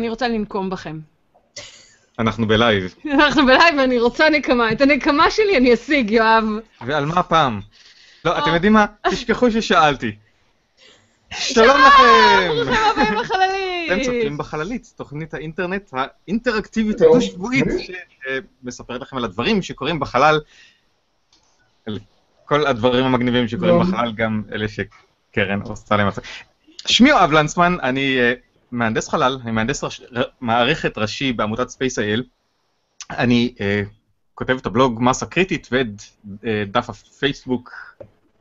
אני רוצה לנקום בכם. אנחנו בלייב. אנחנו בלייב ואני רוצה נקמה. את הנקמה שלי אני אשיג, יואב. ועל מה הפעם? לא, אתם אה. יודעים מה? תשכחו ששאלתי. שלום לכם! ברוכים הבאים בחללית! אתם צופים בחללית, תוכנית האינטרנט האינטראקטיבית. הדו-שבועית, שמספרת לכם על הדברים שקורים בחלל, על כל הדברים המגניבים שקורים. בחלל, גם אלה שקרן עושה להם. שמי יואב לנצמן, אני אה, מהנדס חלל, אני מהנדס ראש- ר- מערכת ראשי בעמותת Space.il. אני אה, כותב את הבלוג מסה קריטית ואת אה, דף הפייסבוק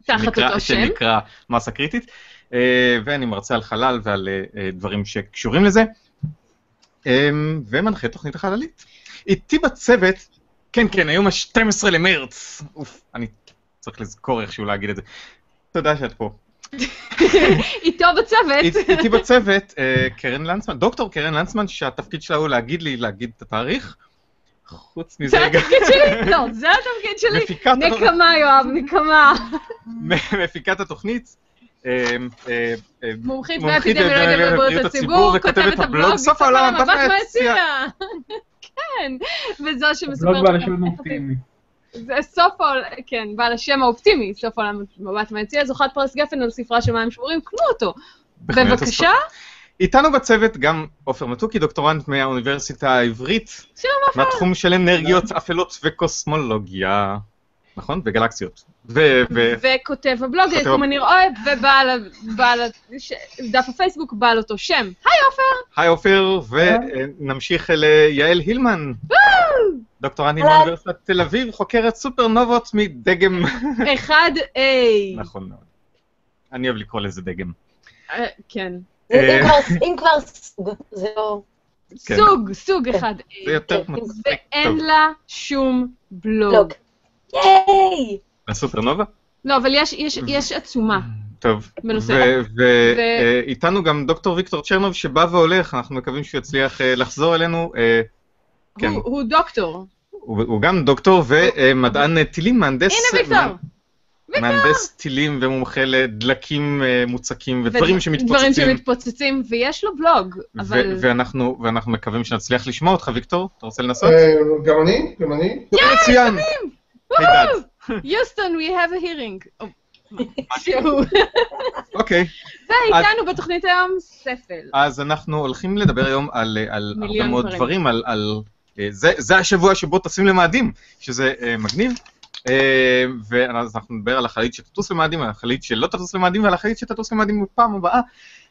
שנקרא-. שנקרא מסה קריטית, אה, ואני מרצה על חלל ועל אה, אה, דברים שקשורים לזה, אה, ומנחה תוכנית החללית. איתי בצוות, כן כן, היום ה-12 למרץ, אוף, אני צריך לזכור איכשהו להגיד את זה. תודה שאת פה. איתו בצוות. אית- איתי בצוות אה, קרן לנצמן, דוקטור קרן לנצמן, שהתפקיד שלה הוא להגיד לי, להגיד את התאריך. חוץ מזה, זה גם התפקיד שלי? לא, זה התפקיד שלי. נקמה, יואב, נקמה. מפיקת התוכנית. אה, אה, מומחית באפידמיולוגיה בבריאות הציבור, כותבת הבלוג סוף העולם, מבט מהיציע. כן, וזו שמספרת... בלוג בעל השם זה סוף העולם, כן, בעל השם האופטימי, סוף העולם מבט מהיציע, זוכת פרס גפן על ספרה של מים שבורים, קנו אותו. בבקשה. איתנו בצוות גם עופר מתוקי, דוקטורנט מהאוניברסיטה העברית, שלום עופר. מהתחום של אנרגיות אפלות וקוסמולוגיה, נכון? וגלקסיות. ו... ו- וכותב הבלוג, כותב יקום הב- אני רואה, ובעל דף הפייסבוק בעל אותו שם. היי עופר! היי עופר, ונמשיך ליעל הילמן, דוקטורנטית אהלן. מאוניברסיטת תל אביב, חוקרת סופרנובות מדגם. 1A. נכון מאוד. אני אוהב לקרוא לזה דגם. אה, כן. זה- אה. אם כבר- סוג, זה לא... כן. סוג, סוג 1A. זה יותר כן, מצחיק. ואין לה שום בלוג. ייי! לסופרנובה? לא, אבל יש- יש- יש עצומה. טוב. ואיתנו ו- איתנו גם דוקטור ויקטור צ'רנוב שבא והולך, אנחנו מקווים שהוא יצליח אה, לחזור אלינו. כן. הוא- הוא דוקטור. הוא הוא גם דוקטור ומדען אה, טילים, מהנדס... הנה ויקטור. מהנדס טילים ומומחה לדלקים אה, מוצקים ודברים דברים שמתפוצצים. שמתפוצצים, ויש לו בלוג, ו- אבל... ואנחנו ואנחנו מקווים שנצליח לשמוע אותך, ויקטור. אתה רוצה לנסות? אה, גם אני, גם אני. מצוין. היי דאד. יוסטון, we have a hearing. משהו. אוקיי. ואיתנו בתוכנית היום ספל. אז אנחנו הולכים לדבר היום על, אה, על הרבה מאוד דברים. דברים, על, זה, זה השבוע שבו טסים למאדים, שזה אה, מגניב. אה, ואז אנחנו נדבר על החללית שתטוס למאדים, על החללית שלא תטוס למאדים, ועל החללית שתטוס למאדים בפעם הבאה.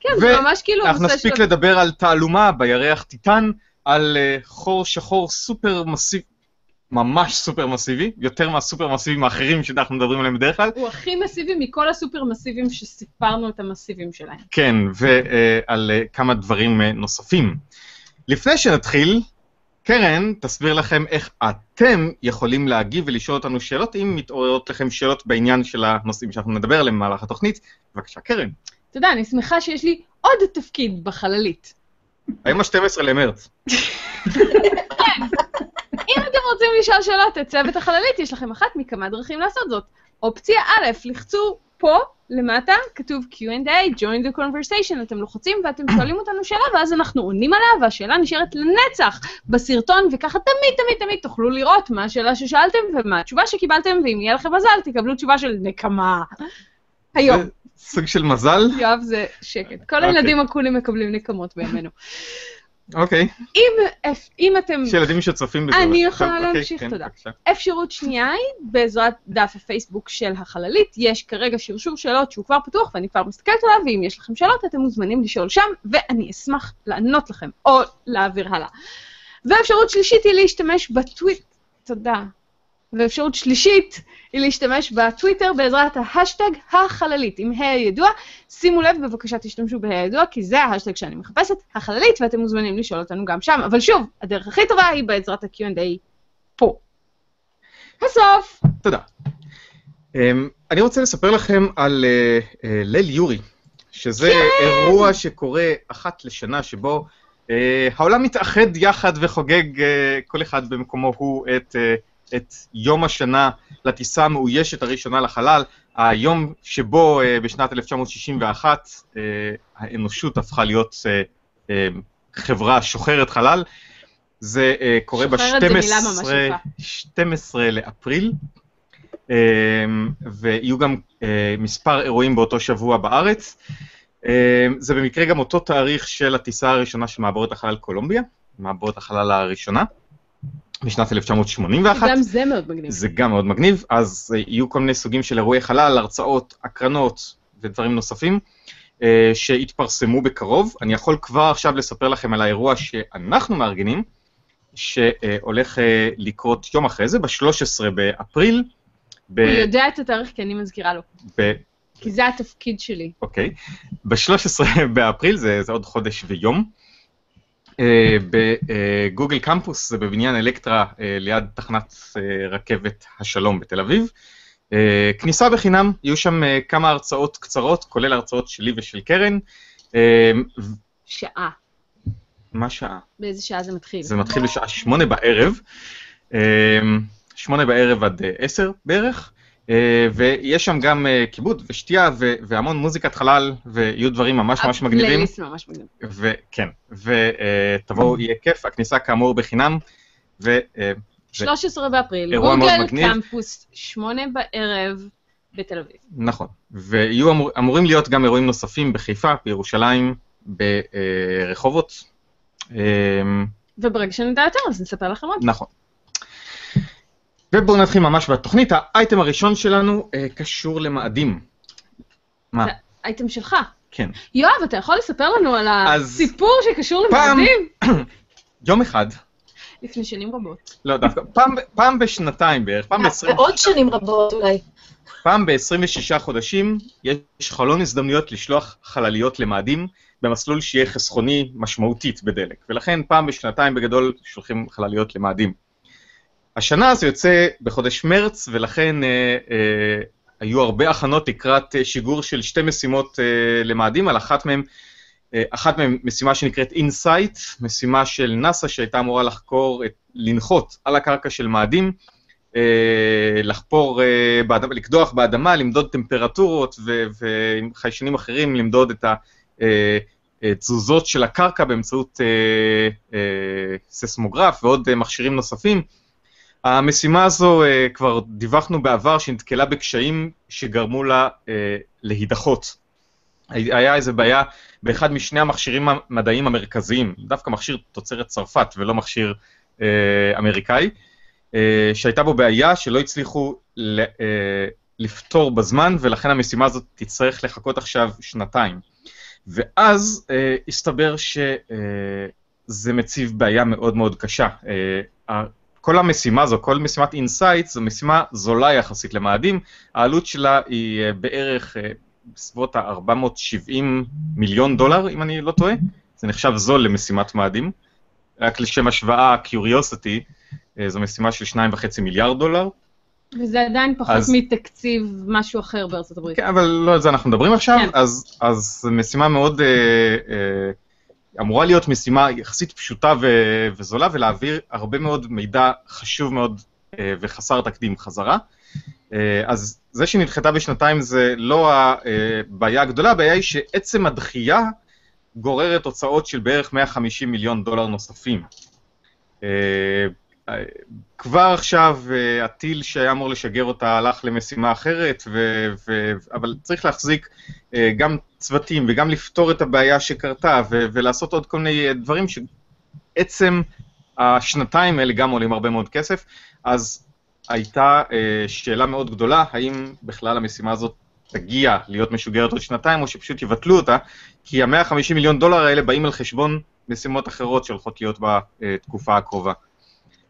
כן, זה ממש כאילו אנחנו הנושא נספיק של... לדבר על תעלומה בירח טיטן, על אה, חור שחור סופר מסיבי, ממש סופר מסיבי, יותר מהסופר מסיביים האחרים שאנחנו מדברים עליהם בדרך כלל. הוא הכי מסיבי מכל הסופר מסיביים שסיפרנו את המסיביים שלהם. כן, ועל כמה דברים אה, נוספים. לפני שנתחיל, קרן תסביר לכם איך אתם יכולים להגיב ולשאול אותנו שאלות, אם מתעוררות לכם שאלות בעניין של הנושאים שאנחנו נדבר עליהם במהלך התוכנית. בבקשה, קרן. יודע, אני שמחה שיש לי עוד תפקיד בחללית. היום ה-12 למרץ. אם אתם רוצים לשאול שאלות את צוות החללית, יש לכם אחת מכמה דרכים לעשות זאת. אופציה א', לחצו פה למטה, כתוב Q&A, join the conversation, אתם לוחצים ואתם שואלים אותנו שאלה, ואז אנחנו עונים עליה, והשאלה נשארת לנצח בסרטון, וככה תמיד תמיד תמיד תוכלו לראות מה השאלה ששאלתם ומה התשובה שקיבלתם, ואם יהיה לכם מזל, תקבלו תשובה של נקמה. היום. סוג של מזל. יואב זה שקט. כל אוקיי. הילדים הקולים מקבלים נקמות בימינו. אוקיי. אם, אם אתם יש ילדים שצופים בזה. אני יכולה אוקיי, להמשיך, כן, תודה. בבקשה. אפשרות שנייה היא בעזרת דף הפייסבוק של החללית, יש כרגע שרשור שאלות שהוא כבר פתוח ואני כבר מסתכלת עליו, ואם יש לכם שאלות אתם מוזמנים לשאול שם, ואני אשמח לענות לכם, או להעביר הלאה. ואפשרות שלישית היא להשתמש בטוויט, תודה. ואפשרות שלישית היא להשתמש בטוויטר בעזרת ההאשטג החללית, עם ה' הידוע. שימו לב, בבקשה תשתמשו בה' הידוע, כי זה ההאשטג שאני מחפשת, החללית, ואתם מוזמנים לשאול אותנו גם שם. אבל שוב, הדרך הכי טובה היא בעזרת ה-Q&A פה. הסוף! תודה. אמ, אני רוצה לספר לכם על אה, אה, ליל יורי, שזה אירוע שקורה אחת לשנה, שבו אה, העולם מתאחד יחד וחוגג אה, כל אחד במקומו הוא את, אה, את יום השנה לטיסה המאוישת הראשונה לחלל, היום שבו אה, בשנת 1961 אה, האנושות הפכה להיות אה, חברה שוחרת חלל. זה קורה שוחרת זה מילה ממש ב-12 יפה. 12 לאפריל, ויהיו גם מספר אירועים באותו שבוע בארץ. זה במקרה גם אותו תאריך של הטיסה הראשונה של מעבורת החלל קולומביה, מעבורת החלל הראשונה, בשנת 1981. גם זה מאוד מגניב. זה גם מאוד מגניב, אז אה, יהיו כל מיני סוגים של אירועי חלל, הרצאות, הקרנות ודברים נוספים אה, שיתפרסמו בקרוב. אני יכול כבר עכשיו לספר לכם על האירוע שאנחנו מארגנים, שהולך אה, לקרות יום אחרי זה, ב-13 באפריל. ב- הוא יודע את התאריך כי אני מזכירה לו. ב- כי זה התפקיד שלי. אוקיי. ב-13 באפריל, זה, זה עוד חודש ויום. אה, בגוגל קמפוס, זה בבניין אלקטרה אה, ליד תחנת אה, רכבת השלום בתל אביב. אה, כניסה בחינם, יהיו שם אה, כמה הרצאות קצרות, כולל הרצאות שלי ושל קרן. אה, שעה. מה שעה? באיזה שעה זה מתחיל? זה מתחיל בשעה שמונה בערב, אה, שמונה בערב עד אה, עשר בערך, אה, ויש שם גם אה, כיבוד ושתייה ו- והמון מוזיקת חלל, ויהיו דברים ממש ממש מגניבים. הפלייליסט ממש מגניב. וכן, ותבואו, יהיה כיף, הכניסה כאמור בחינם, ו... אה, 13 באפריל, גוגל. קמפוס, שמונה בערב בתל אביב. נכון. ויהיו אמור, אמורים להיות גם אירועים נוספים בחיפה, בירושלים, ברחובות. אה, וברגע שנדע יותר אז נספר לכם עוד. נכון. ובואו נתחיל ממש בתוכנית. האייטם הראשון שלנו אה, קשור למאדים. מה? זה אייטם שלך. כן. יואב, אתה יכול לספר לנו על אז הסיפור שקשור פעם- למאדים? יום אחד, לפני שנים רבות. לא דווקא, פעם, פעם בשנתיים בערך, פעם ב-20 בעוד שנים רבות אולי. פעם ב-26 חודשים יש חלון הזדמנויות לשלוח חלליות למאדים במסלול שיהיה חסכוני משמעותית בדלק, ולכן פעם בשנתיים בגדול שולחים חלליות למאדים. השנה זה יוצא בחודש מרץ, ולכן אה, אה, היו הרבה הכנות לקראת אה, שיגור של שתי משימות אה, למאדים, על אחת מהן, אה, אחת מהן משימה שנקראת InSight, משימה של נאס"א שהייתה אמורה לחקור, את, לנחות על הקרקע של מאדים, אה, לחפור, אה, באדמה, לקדוח באדמה, למדוד טמפרטורות ו- ועם חיישנים אחרים למדוד את התזוזות של הקרקע באמצעות אה, אה, ססמוגרף ועוד אה, מכשירים נוספים. המשימה הזו, אה, כבר דיווחנו בעבר שנתקלה בקשיים שגרמו לה אה, להידחות. הי- היה איזה בעיה באחד משני המכשירים המדעיים המרכזיים, דווקא מכשיר תוצרת צרפת ולא מכשיר אה, אמריקאי. אה, שהייתה בו בעיה שלא הצליחו ל- לפתור בזמן, ולכן המשימה הזאת תצטרך לחכות עכשיו שנתיים. ואז אה, הסתבר שזה מציב בעיה מאוד מאוד קשה. אה, כל המשימה הזו, כל משימת InSight, זו משימה זולה יחסית למאדים, העלות שלה היא אה, בערך אה, בסביבות ה-470 מיליון דולר, אם אני לא טועה. זה נחשב זול למשימת מאדים. רק לשם השוואה, Curiosity, אה, זו משימה של 2.5 מיליארד דולר. וזה עדיין פחות אז- מתקציב משהו אחר בארצות הברית. כן, אבל לא על זה אנחנו מדברים עכשיו, כן. אז, אז משימה מאוד, אה, אה, אמורה להיות משימה יחסית פשוטה ו, וזולה, ולהעביר הרבה מאוד מידע חשוב מאוד אה, וחסר תקדים חזרה. אה, אז זה שנדחתה בשנתיים זה לא הבעיה הגדולה, הבעיה היא שעצם הדחייה גוררת הוצאות של בערך 150 מיליון דולר נוספים. אה, אה, כבר עכשיו אה, הטיל שהיה אמור לשגר אותה הלך למשימה אחרת, ו, ו, אבל צריך להחזיק אה, גם צוותים וגם לפתור את הבעיה שקרתה ו, ולעשות עוד כל מיני דברים שעצם השנתיים האלה גם עולים הרבה מאוד כסף, אז הייתה אה, שאלה מאוד גדולה, האם בכלל המשימה הזאת תגיע להיות משוגרת עוד שנתיים, או שפשוט יבטלו אותה, כי ה-150 מיליון דולר האלה באים על חשבון משימות אחרות שהולכות להיות בתקופה הקרובה.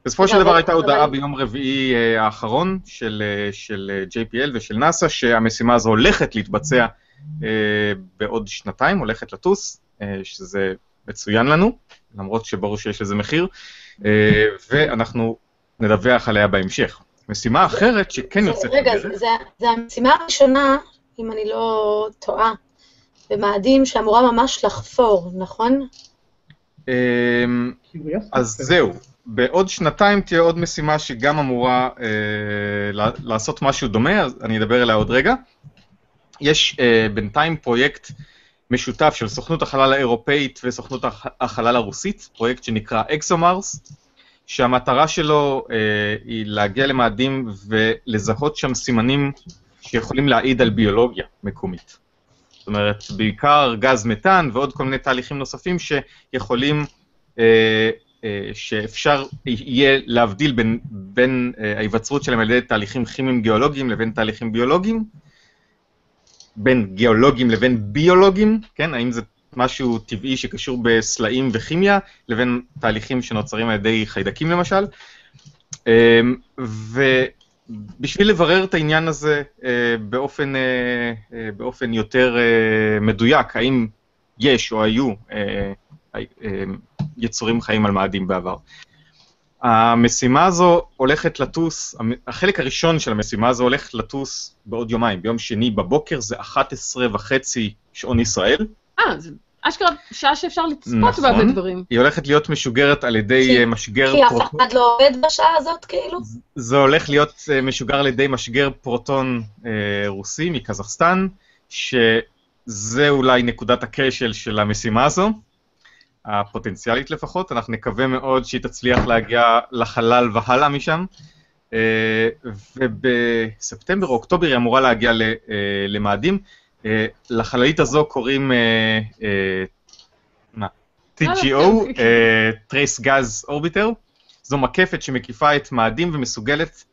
בסופו של אבל- דבר הייתה הודעה ביום רביעי אה, האחרון של, אה, של אה, JPL ושל נאס"א, שהמשימה הזו הולכת להתבצע בעוד שנתיים, הולכת לטוס, אה, שזה מצוין לנו, למרות שברור שיש לזה מחיר, אה, ואנחנו נדווח עליה בהמשך. משימה אחרת שכן יוצאת רגע, לדרך- זה- זה- זה המשימה הראשונה, אם אני לא טועה, במאדים שאמורה ממש לחפור, נכון? אז זהו, בעוד שנתיים תהיה עוד משימה שגם אמורה אה, לעשות משהו דומה, אז אני אדבר עליה עוד רגע. יש אה, בינתיים פרויקט משותף של סוכנות החלל האירופאית וסוכנות הח- החלל הרוסית, פרויקט שנקרא ExoMars, שהמטרה שלו אה, היא להגיע למאדים ולזהות שם סימנים שיכולים להעיד על ביולוגיה מקומית. זאת אומרת, בעיקר גז מתאן ועוד כל מיני תהליכים נוספים שיכולים, אה, אה, שאפשר יהיה להבדיל בין, בין אה, ההיווצרות שלהם על ידי תהליכים כימיים גיאולוגיים לבין תהליכים ביולוגיים, בין גיאולוגיים לבין ביולוגיים, כן? האם זה משהו טבעי שקשור בסלעים וכימיה, לבין תהליכים שנוצרים על ידי חיידקים למשל. אמ, ובשביל לברר את העניין הזה אה, באופן, אה, אה, באופן יותר מדויק, האם יש או היו יצורים חיים על מאדים בעבר. המשימה הזו הולכת לטוס, החלק הראשון של המשימה הזו הולך לטוס בעוד יומיים, ביום שני בבוקר זה 11 וחצי שעון ישראל. אה, זה אשכרה שעה שאפשר לצפות נכון. בה בדברים. היא הולכת להיות משוגרת על ידי כי- אה, משגר כי אף פרוטון. אחד לא עובד בשעה הזאת, כאילו? זה הולך להיות אה, משוגר על ידי משגר פרוטון אה, רוסי מקזחסטן, שזה אולי נקודת הכשל של המשימה הזו, הפוטנציאלית לפחות. אנחנו נקווה מאוד שהיא תצליח להגיע לחלל והלאה משם. אה, ובספטמבר או אוקטובר היא אמורה להגיע אה, למאדים. אה, לחללית הזו קוראים? TGO, Trace Gas Orbiter. זו מקפת שמקיפה את מאדים ומסוגלת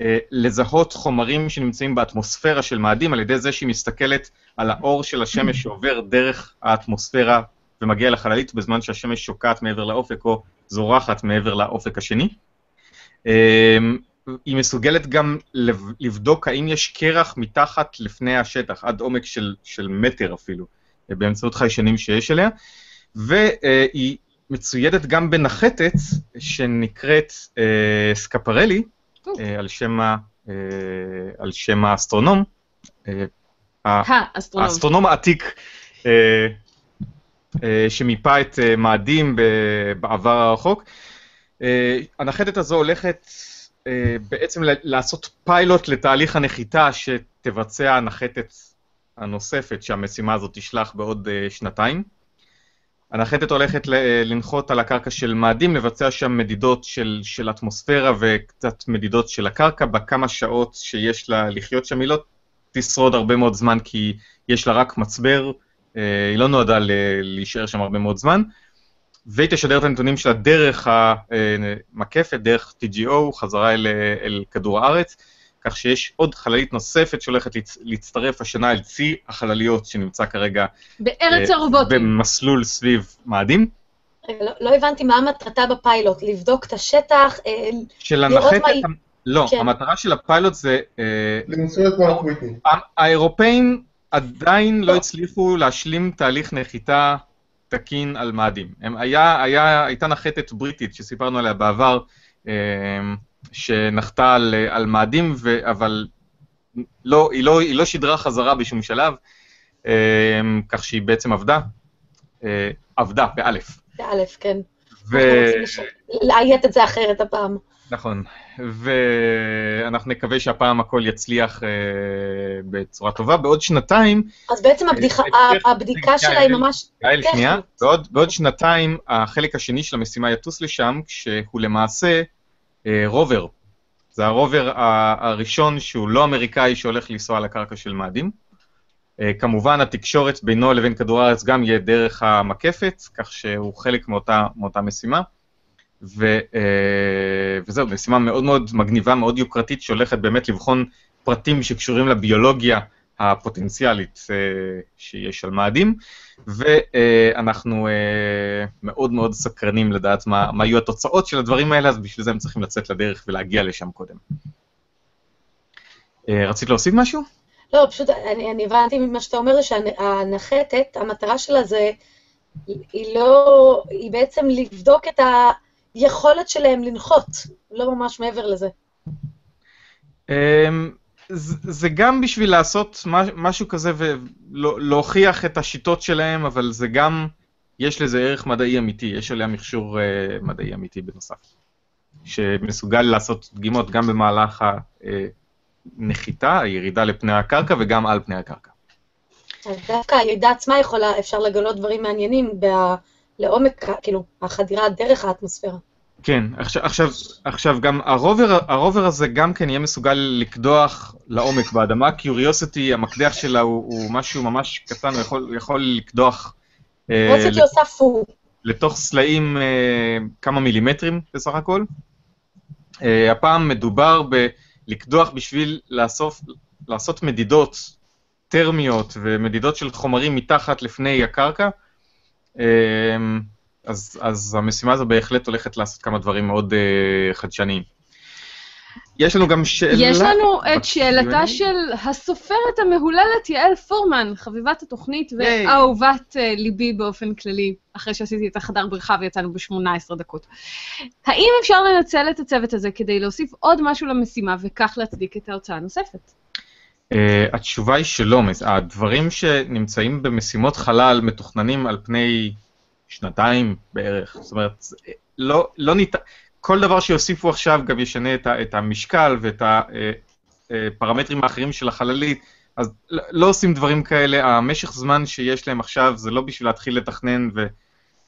אה, לזהות חומרים שנמצאים באטמוספירה של מאדים על ידי זה שהיא מסתכלת על האור של השמש שעובר דרך האטמוספירה ומגיע לחללית בזמן שהשמש שוקעת מעבר לאופק או זורחת מעבר לאופק השני. אה, היא מסוגלת גם לב- לבדוק האם יש קרח מתחת לפני השטח, עד עומק של, של מטר אפילו, באמצעות חיישנים שיש אליה, והיא מצוידת גם בנחתת שנקראת אה, סקפרלי, אה, על, שם ה, אה, על שם האסטרונום, אה, האסטרונום. העתיק אה, שמיפה את אה, מאדים בעבר הרחוק. אה, הנחתת הזו הולכת אה, בעצם לעשות פיילוט לתהליך הנחיתה שתבצע הנחתת הנוספת שהמשימה הזאת תשלח בעוד אה, שנתיים. הנחתת הולכת לנחות על הקרקע של מאדים, לבצע שם מדידות של, של אטמוספירה וקצת מדידות של הקרקע, בכמה שעות שיש לה לחיות שם, היא לא תשרוד הרבה מאוד זמן כי יש לה רק מצבר, אה, היא לא נועדה להישאר שם הרבה מאוד זמן, והיא תשדר את הנתונים שלה דרך המקפת, דרך TGO, חזרה אל, אל כדור הארץ, כך שיש עוד חללית נוספת שהולכת להצ- להצטרף השנה אל צי החלליות שנמצא כרגע בארץ אה, הרובוטים. במסלול סביב מאדים. רגע, לא, לא הבנתי מה מטרתה בפיילוט, לבדוק את השטח, אה, של לראות מה היא- לא, כן. המטרה של הפיילוט זה, אה, למצוא את מרק וויטני. האירופאים עדיין לא הצליחו להשלים תהליך נחיתה תקין על מאדים. הם, היה, היה, הייתה נחתת בריטית שסיפרנו עליה בעבר, אה, שנחתה על, על מאדים, ו, אבל לא, היא, לא, היא לא שידרה חזרה בשום שלב, אה, כך שהיא בעצם עבדה, אה, עבדה, באלף. באלף, כן. ו... אנחנו רוצים לש- לאיית את זה אחרת הפעם. נכון, ואנחנו נקווה שהפעם הכל יצליח אה, בצורה טובה. בעוד שנתיים, אז בעצם הבדיחה, בהמשך- הבדיקה שלה היא ממש... יעל, טכנית. שנייה, בעוד, בעוד שנתיים החלק השני של המשימה יטוס לשם, כשהוא למעשה אה, רובר. זה הרובר הראשון שהוא לא אמריקאי שהולך לנסוע על הקרקע של מאדים. אה, כמובן התקשורת בינו לבין כדור הארץ גם יהיה דרך המקפת, כך שהוא חלק מאותה, מאותה משימה. ו, אה, וזהו, משימה מאוד מאוד מגניבה, מאוד יוקרתית, שהולכת באמת לבחון פרטים שקשורים לביולוגיה הפוטנציאלית אה, שיש על מאדים, ואנחנו אה, מאוד מאוד סקרנים לדעת מה, מה יהיו התוצאות של הדברים האלה, אז בשביל זה הם צריכים לצאת לדרך ולהגיע לשם קודם. רצית להוסיף משהו? לא, פשוט אני, אני הבנתי ממה שאתה אומר, שהנחתת, המטרה שלה זה, היא לא, היא בעצם לבדוק את היכולת שלהם לנחות, לא ממש מעבר לזה. אמ, זה גם בשביל לעשות מש- משהו כזה ולהוכיח את השיטות שלהם, אבל זה גם, יש לזה ערך מדעי אמיתי, יש עליה מכשור אה, מדעי אמיתי בנוסף, שמסוגל לעשות דגימות גם במהלך הנחיתה, הירידה לפני הקרקע וגם על פני הקרקע. אז דווקא הירידה עצמה יכולה, אפשר לגלות דברים מעניינים ב... לעומק, כאילו, החדירה דרך האטמוספירה. כן, עכשיו, עכשיו, עכשיו גם הרובר, הרובר הזה גם כן יהיה מסוגל לקדוח לעומק באדמה, קיוריוסיטי, המקדח שלה הוא, הוא משהו ממש קטן, הוא יכול, יכול לקדוח אה, קיוריוסיטי עושה פו. לתוך סלעים אה, כמה מילימטרים בסך הכל. אה, הפעם מדובר בלקדוח בשביל לאסוף, לעשות מדידות טרמיות ומדידות של חומרים מתחת לפני הקרקע. אה, אז, אז המשימה הזו בהחלט הולכת לעשות כמה דברים מאוד uh, חדשניים. יש לנו גם שאלה... יש לנו את שאלתה של הסופרת המהוללת יעל פורמן, חביבת התוכנית. ואהובת uh, ליבי באופן כללי, אחרי שעשיתי את החדר בריכה ויצאנו ב-18 דקות. האם אפשר לנצל את הצוות הזה כדי להוסיף עוד משהו למשימה וכך להצדיק את ההוצאה הנוספת? Uh, התשובה היא שלא, הדברים שנמצאים במשימות חלל מתוכננים על פני שנתיים בערך, זאת אומרת, זה- לא, לא ניתן, כל דבר שיוסיפו עכשיו גם ישנה את, את המשקל ואת הפרמטרים האחרים של החללית, אז לא, לא עושים דברים כאלה, המשך זמן שיש להם עכשיו זה לא בשביל להתחיל לתכנן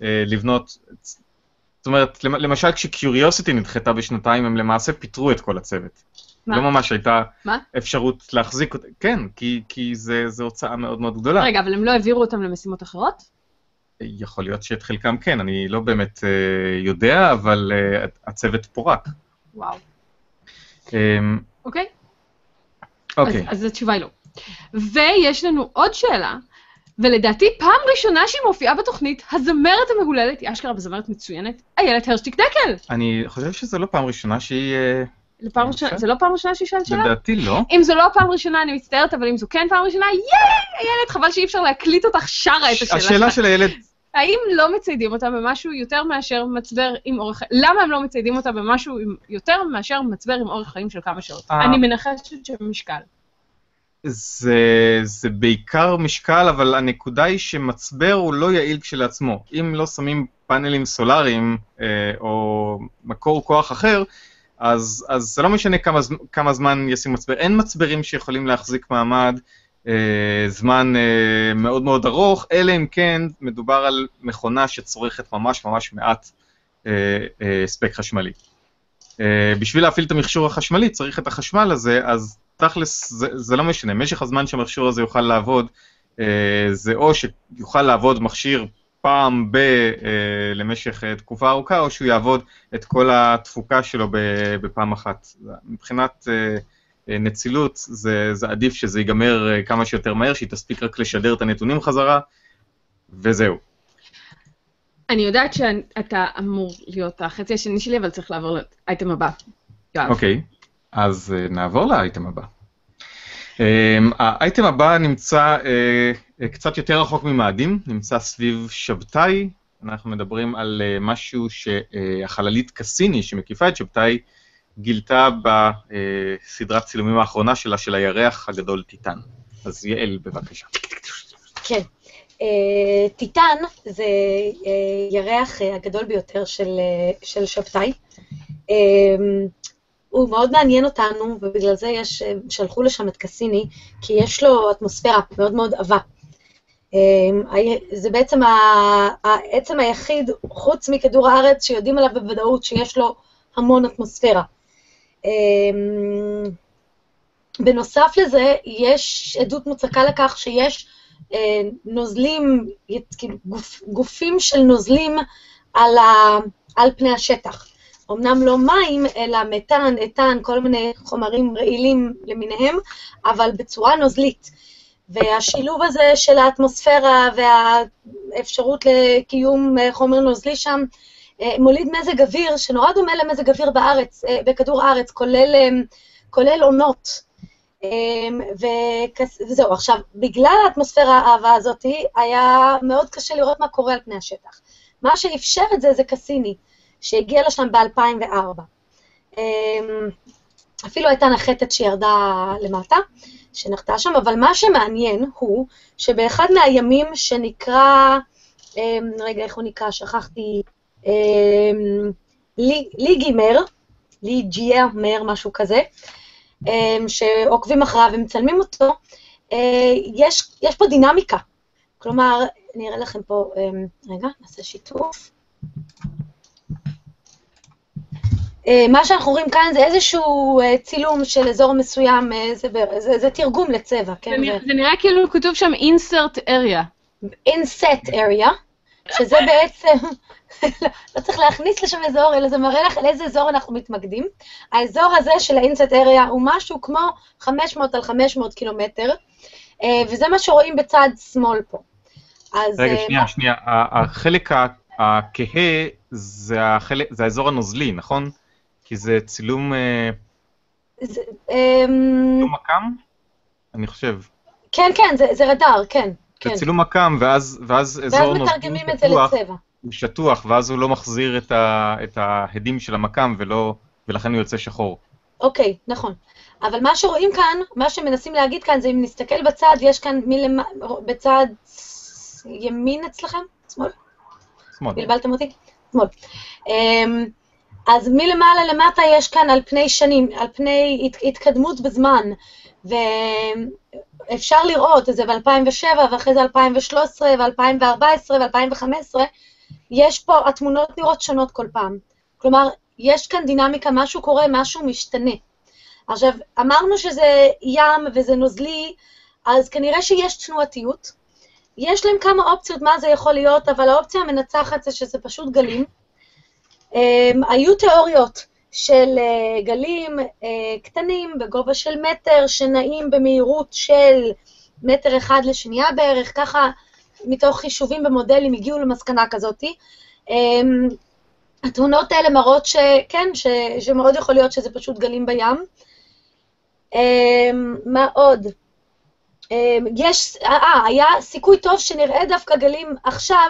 ולבנות, זאת אומרת, למ- למשל כשקיוריוסיטי נדחתה בשנתיים, הם למעשה פיטרו את כל הצוות. מה? לא ממש הייתה מה? אפשרות להחזיק אותה, כן, כי, כי זה, זה הוצאה מאוד מאוד גדולה. רגע, אבל הם לא העבירו אותם למשימות אחרות? יכול להיות שאת חלקם כן, אני לא באמת אה, יודע, אבל אה, הצוות פורק. וואו. אה, אוקיי? אוקיי, אז, אז התשובה היא לא. ויש לנו עוד שאלה, ולדעתי פעם ראשונה שהיא מופיעה בתוכנית, הזמרת המהוללת, היא אשכרה בזמרת מצוינת, איילת הרשטיק דקל. אני חושב שזו לא פעם ראשונה שהיא... אה, זה פעם ראשונה- זה לא פעם ראשונה שהיא שואלת שאלה? לדעתי לא. אם זו לא פעם ראשונה, אני מצטערת, אבל אם זו כן פעם ראשונה, ייי, איילת, חבל שאי אפשר להקליט אותך שרה את השאלה השאלה שלך. של הילד, האם לא מציידים אותה במשהו יותר מאשר מצבר עם אורך... למה הם לא מציידים אותה במשהו. יותר מאשר מצבר עם אורך חיים של כמה שעות? אה. אני מנחשת שמשקל. זה, זה בעיקר משקל, אבל הנקודה היא שמצבר הוא לא יעיל כשלעצמו. אם לא שמים פאנלים סולאריים אה, או מקור כוח אחר, אז, אז זה לא משנה כמה, כמה זמן ישים מצבר. אין מצברים שיכולים להחזיק מעמד אה, זמן אה, מאוד מאוד ארוך, אלא אם כן מדובר על מכונה שצורכת ממש ממש מעט אה, אה, הספק חשמלי. אה, בשביל להפעיל את המכשור החשמלי צריך את החשמל הזה, אז תכלס זה, זה לא משנה, משך הזמן שהמכשור הזה יוכל לעבוד, אה, זה או שיוכל לעבוד מכשיר פעם ב... אה, למשך אה, תקופה ארוכה, או שהוא יעבוד את כל התפוקה שלו בפעם אחת. מבחינת אה, נצילות, זה, זה עדיף שזה ייגמר כמה שיותר מהר, שהיא תספיק רק לשדר את הנתונים חזרה, וזהו. אני יודעת שאתה אמור להיות החצי השני שלי, אבל צריך לעבור לאייטם הבא. אוקיי, אז אה, נעבור לאייטם הבא. אה, האייטם הבא נמצא אה, אה, קצת יותר רחוק ממאדים, נמצא סביב שבתאי. אנחנו מדברים על אה, משהו שהחללית קסיני שמקיפה את שבתאי גילתה בסדרת צילומים האחרונה שלה, של הירח הגדול טיטן. אז יעל, בבקשה. כן. טיטן זה ירח הגדול ביותר של, של שבתאי. הוא מאוד מעניין אותנו, ובגלל זה יש, אה, שלחו לשם את קסיני, כי יש לו אטמוספירה מאוד מאוד עבה. ה- זה בעצם העצם היחיד, חוץ מכדור הארץ, שיודעים עליו בוודאות שיש לו המון אטמוספירה. אה, בנוסף לזה, יש עדות מוצקה לכך שיש אה, נוזלים, כאילו גופים של נוזלים על פני השטח. אמנם לא מים, אלא מתאן, אתן, כל מיני חומרים רעילים למיניהם, אבל בצורה נוזלית. והשילוב הזה של האטמוספירה והאפשרות לקיום אה, חומר נוזלי שם, אה, מוליד מזג אוויר שנורא דומה למזג אוויר בארץ, אה, בכדור הארץ, כולל, כולל עונות. וזהו, עכשיו, בגלל האטמוספירה האהבה הזאת, היה מאוד קשה לראות מה קורה על פני השטח. מה שאפשר את זה זה קסיני, שהגיע לשם ב-2004. אפילו הייתה נחתת שירדה למטה, שנחתה שם, אבל מה שמעניין הוא שבאחד מהימים שנקרא, אמ, רגע, איך הוא נקרא? שכחתי, אמ, לי- ליגימר, ליג'יאמר, משהו כזה, אמ, שעוקבים אחריו ומצלמים אותו, אה, יש, יש פה דינמיקה. כלומר, אני אראה לכם פה, רגע, נעשה שיתוף. אה, מה שאנחנו רואים כאן זה איזשהו אה, צילום של אזור מסוים, אה, זה, זה, זה תרגום לצבע, זה כן? נראה- זה נראה כאילו כתוב שם insert area. inset area, שזה בעצם, לא צריך להכניס לשם אזור, אלא זה מראה לך על איזה אזור אנחנו מתמקדים. האזור הזה של ה-inset area הוא משהו כמו 500 על 500 קילומטר, וזה מה שרואים בצד שמאל פה. אז רגע, שנייה, שנייה. ה- החלק הכהה זה החלק- זה האזור הנוזלי, נכון? כי זה צילום אה, זה, אמ, צילום מקם? אני חושב. כן, כן, זה, זה רדאר, כן. זה כן. צילום מקם, ואז ואז ואז אזור נוזלי מתרגמים את זה לצבע. הוא שטוח, ואז הוא לא מחזיר את ה- את ההדים של המקם, ולא- ולכן הוא יוצא שחור. אוקיי, נכון. אבל מה שרואים כאן, מה שמנסים להגיד כאן זה אם נסתכל בצד, יש כאן מלמ... בצד ימין אצלכם? שמאל? שמאל. בלבלתם אותי? שמאל. אמ, אז מלמעלה למטה יש כאן על פני שנים, על פני הת- התקדמות בזמן, ואפשר לראות את זה ב-2007, ואחרי זה 2013, ו-2014, ו-2015, יש פה, התמונות נראות שונות כל פעם. כלומר, יש כאן דינמיקה, משהו קורה, משהו משתנה. עכשיו, אמרנו שזה ים וזה נוזלי, אז כנראה שיש תנועתיות. יש להם כמה אופציות מה זה יכול להיות, אבל האופציה המנצחת זה שזה פשוט גלים. Um, היו תיאוריות של uh, גלים uh, קטנים בגובה של מטר, שנעים במהירות של מטר אחד לשנייה בערך, ככה מתוך חישובים במודלים הגיעו למסקנה כזאתי. Um, התמונות האלה מראות שכן, ש, שמאוד יכול להיות שזה פשוט גלים בים. Um, מה עוד? אמ, יש, אה, היה סיכוי טוב שנראה דווקא גלים עכשיו,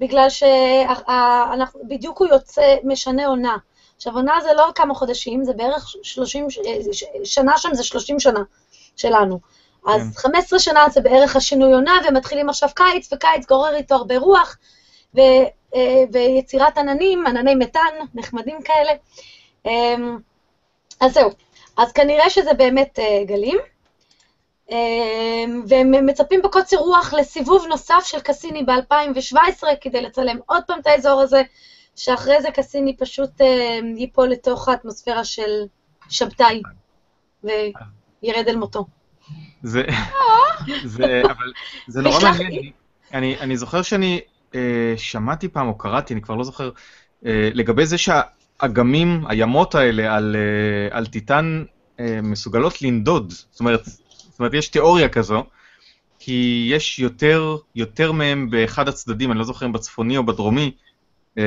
בגלל שבדיוק הוא יוצא, משנה עונה. עכשיו, עונה זה לא כמה חודשים, זה בערך 30, ש- ש- שנה שם זה 30 שנה שלנו. אז כן. 15 שנה זה בערך השינוי עונה, ומתחילים עכשיו קיץ, וקיץ גורר איתו הרבה רוח, ו, אה, ויצירת עננים, ענני מתאן, נחמדים כאלה. אמ, אז זהו. אז כנראה שזה באמת אה, גלים. אמ, והם מצפים בקוצר רוח לסיבוב נוסף של קסיני ב-2017 כדי לצלם עוד פעם את האזור הזה, שאחרי זה קסיני פשוט אמ, ייפול לתוך האטמוספירה של שבתאי וירד אל מותו. זה, זה, אבל זה נורא מעניין. אני, אני זוכר שאני אה, שמעתי פעם, או קראתי, אני כבר לא זוכר, אה, לגבי זה שהאגמים, הימות האלה על, אה, על טיטן אה, מסוגלות לנדוד. זאת אומרת, זאת אומרת, יש תיאוריה כזו, כי יש יותר, יותר מהם באחד הצדדים, אני לא זוכר אם בצפוני או בדרומי. אה,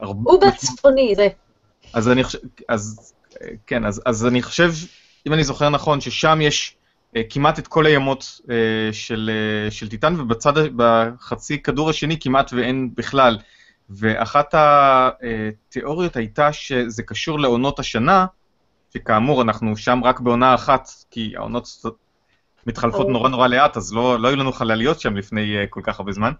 הרבה- הוא בצפוני, זה. אז אני חושב, אז אה, כן, אז, אז אני חושב, אם אני זוכר נכון, ששם יש אה, כמעט את כל הימות אה, של, אה, של טיטן, ובצד, ה- בחצי כדור השני כמעט ואין בכלל. ואחת התיאוריות הייתה שזה קשור לעונות השנה, שכאמור, אנחנו שם רק בעונה אחת, כי העונות מתחלפות. נורא נורא לאט, אז לא, לא היו לנו חלליות שם לפני אה, כל כך הרבה זמן.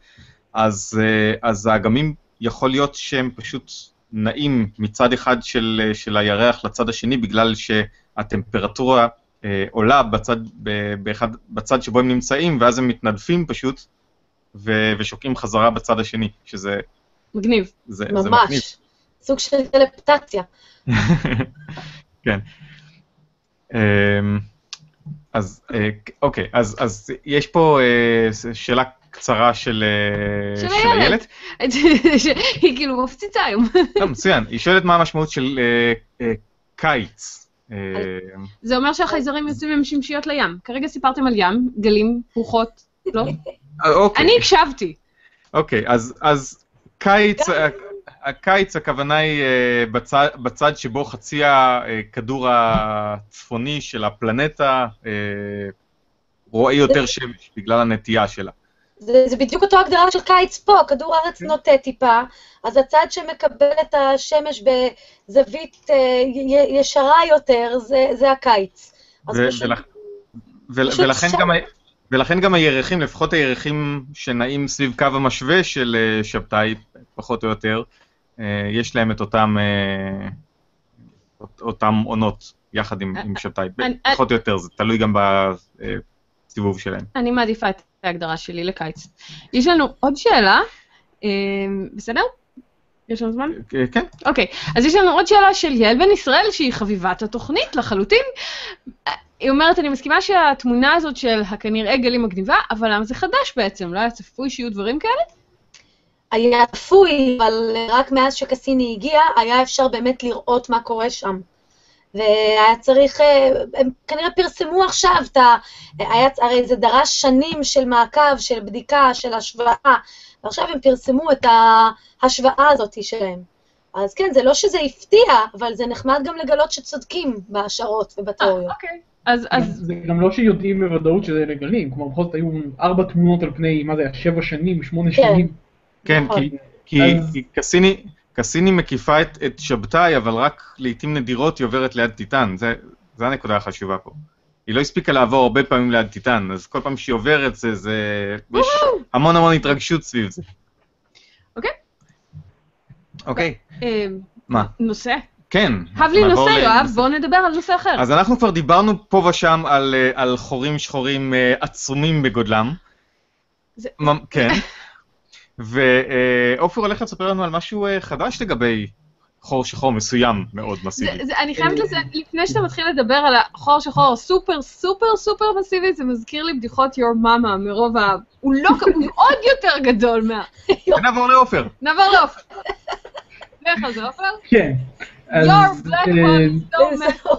אז, אה, אז האגמים, יכול להיות שהם פשוט נעים מצד אחד של, אה, של הירח לצד השני, בגלל שהטמפרטורה אה, עולה בצד, ב, באחד, בצד שבו הם נמצאים, ואז הם מתנדפים פשוט, ו, ושוקעים חזרה בצד השני, שזה מגניב. זה, זה מגניב. ממש. סוג של טלפטציה. כן. אמ, אז אה, אוקיי, אז, אז יש פה אה, שאלה קצרה של, אה, של של איילת. היא כאילו מפציצה היום. לא, מצוין. היא שואלת מה המשמעות של אה, אה, קיץ. זה אומר שהחייזרים יוצאים עם שמשיות לים. כרגע סיפרתם על ים, גלים, רוחות, לא? אוקיי, אני הקשבתי. אוקיי, אז, אז קיץ, הקיץ הכוונה היא אה, בצד, בצד שבו חצי הכדור הצפוני של הפלנטה אה, רואה יותר שמש בגלל הנטייה שלה. זה, זה בדיוק אותו הגדרה של קיץ פה, כדור הארץ נוטה טיפה, אז הצד שמקבל את השמש בזווית אה, י- ישרה יותר, זה, זה הקיץ. ו- פשוט, ולכ- ול- פשוט ולכן, שם. גם, ולכן גם הירחים, לפחות הירחים שנעים סביב קו המשווה של אה, שבתאי, פחות או יותר, אה, יש להם את אותם, אה, אות- אותם עונות יחד עם, עם שבתאי, פחות או יותר, זה תלוי גם הסיבוב שלהם. אני מעדיפה את ההגדרה שלי לקיץ. יש לנו עוד שאלה, בסדר? יש לנו זמן? אה, כן, אוקיי, אז יש לנו עוד שאלה של יעל בן ישראל, שהיא חביבת התוכנית לחלוטין. היא אומרת, אני מסכימה שהתמונה הזאת של הכנראה גלים מגניבה, אבל למה זה חדש בעצם? לא היה צפוי שיהיו דברים כאלה? היה צפוי, אבל רק מאז שקסיני הגיע, היה אפשר באמת לראות מה קורה שם. והיה צריך, אה, הם כנראה פרסמו עכשיו את ה... היה, הרי זה דרש שנים של מעקב, של בדיקה, של השוואה, ועכשיו הם פרסמו את ההשוואה הזאת שלהם. אז כן, זה לא שזה הפתיע, אבל זה נחמד גם לגלות שצודקים בהשערות ובתיאוריות. אוקיי. אז, אז זה גם לא שיודעים בוודאות שזה לגלים, כלומר בכל זאת היו ארבע תמונות על פני, מה זה היה, שבע שנים, שמונה כן. שנים. כן, נכון. כי, כי, אז- כי קסיני, קסיני מקיפה את, את שבתאי, אבל רק לעיתים נדירות היא עוברת ליד טיטן, זה, זה הנקודה החשובה פה. היא לא הספיקה לעבור הרבה פעמים ליד טיטן, אז כל פעם שהיא עוברת זה, זה... יש המון המון התרגשות סביב זה. אוקיי. אוקיי, אה, מה? נושא. כן. הב לי נושא, יואב, בואו נדבר על נושא אחר. אז אנחנו כבר דיברנו פה ושם על, אה, על חורים שחורים אה, עצומים בגודלם. זה- כן. ועופר הולך לספר לנו על משהו חדש לגבי חור שחור מסוים מאוד זה, מסיבי. זה, אני חייבת לזה, לפני שאתה מתחיל לדבר על החור שחור הסופר סופר סופר מסיבי, זה מזכיר לי בדיחות your mama מרוב ה... הוא לא, הוא עוד יותר גדול מה... נעבור לעופר. נעבור לעופר. לך על זה, עופר. כן. אז, your black אה, is so mad.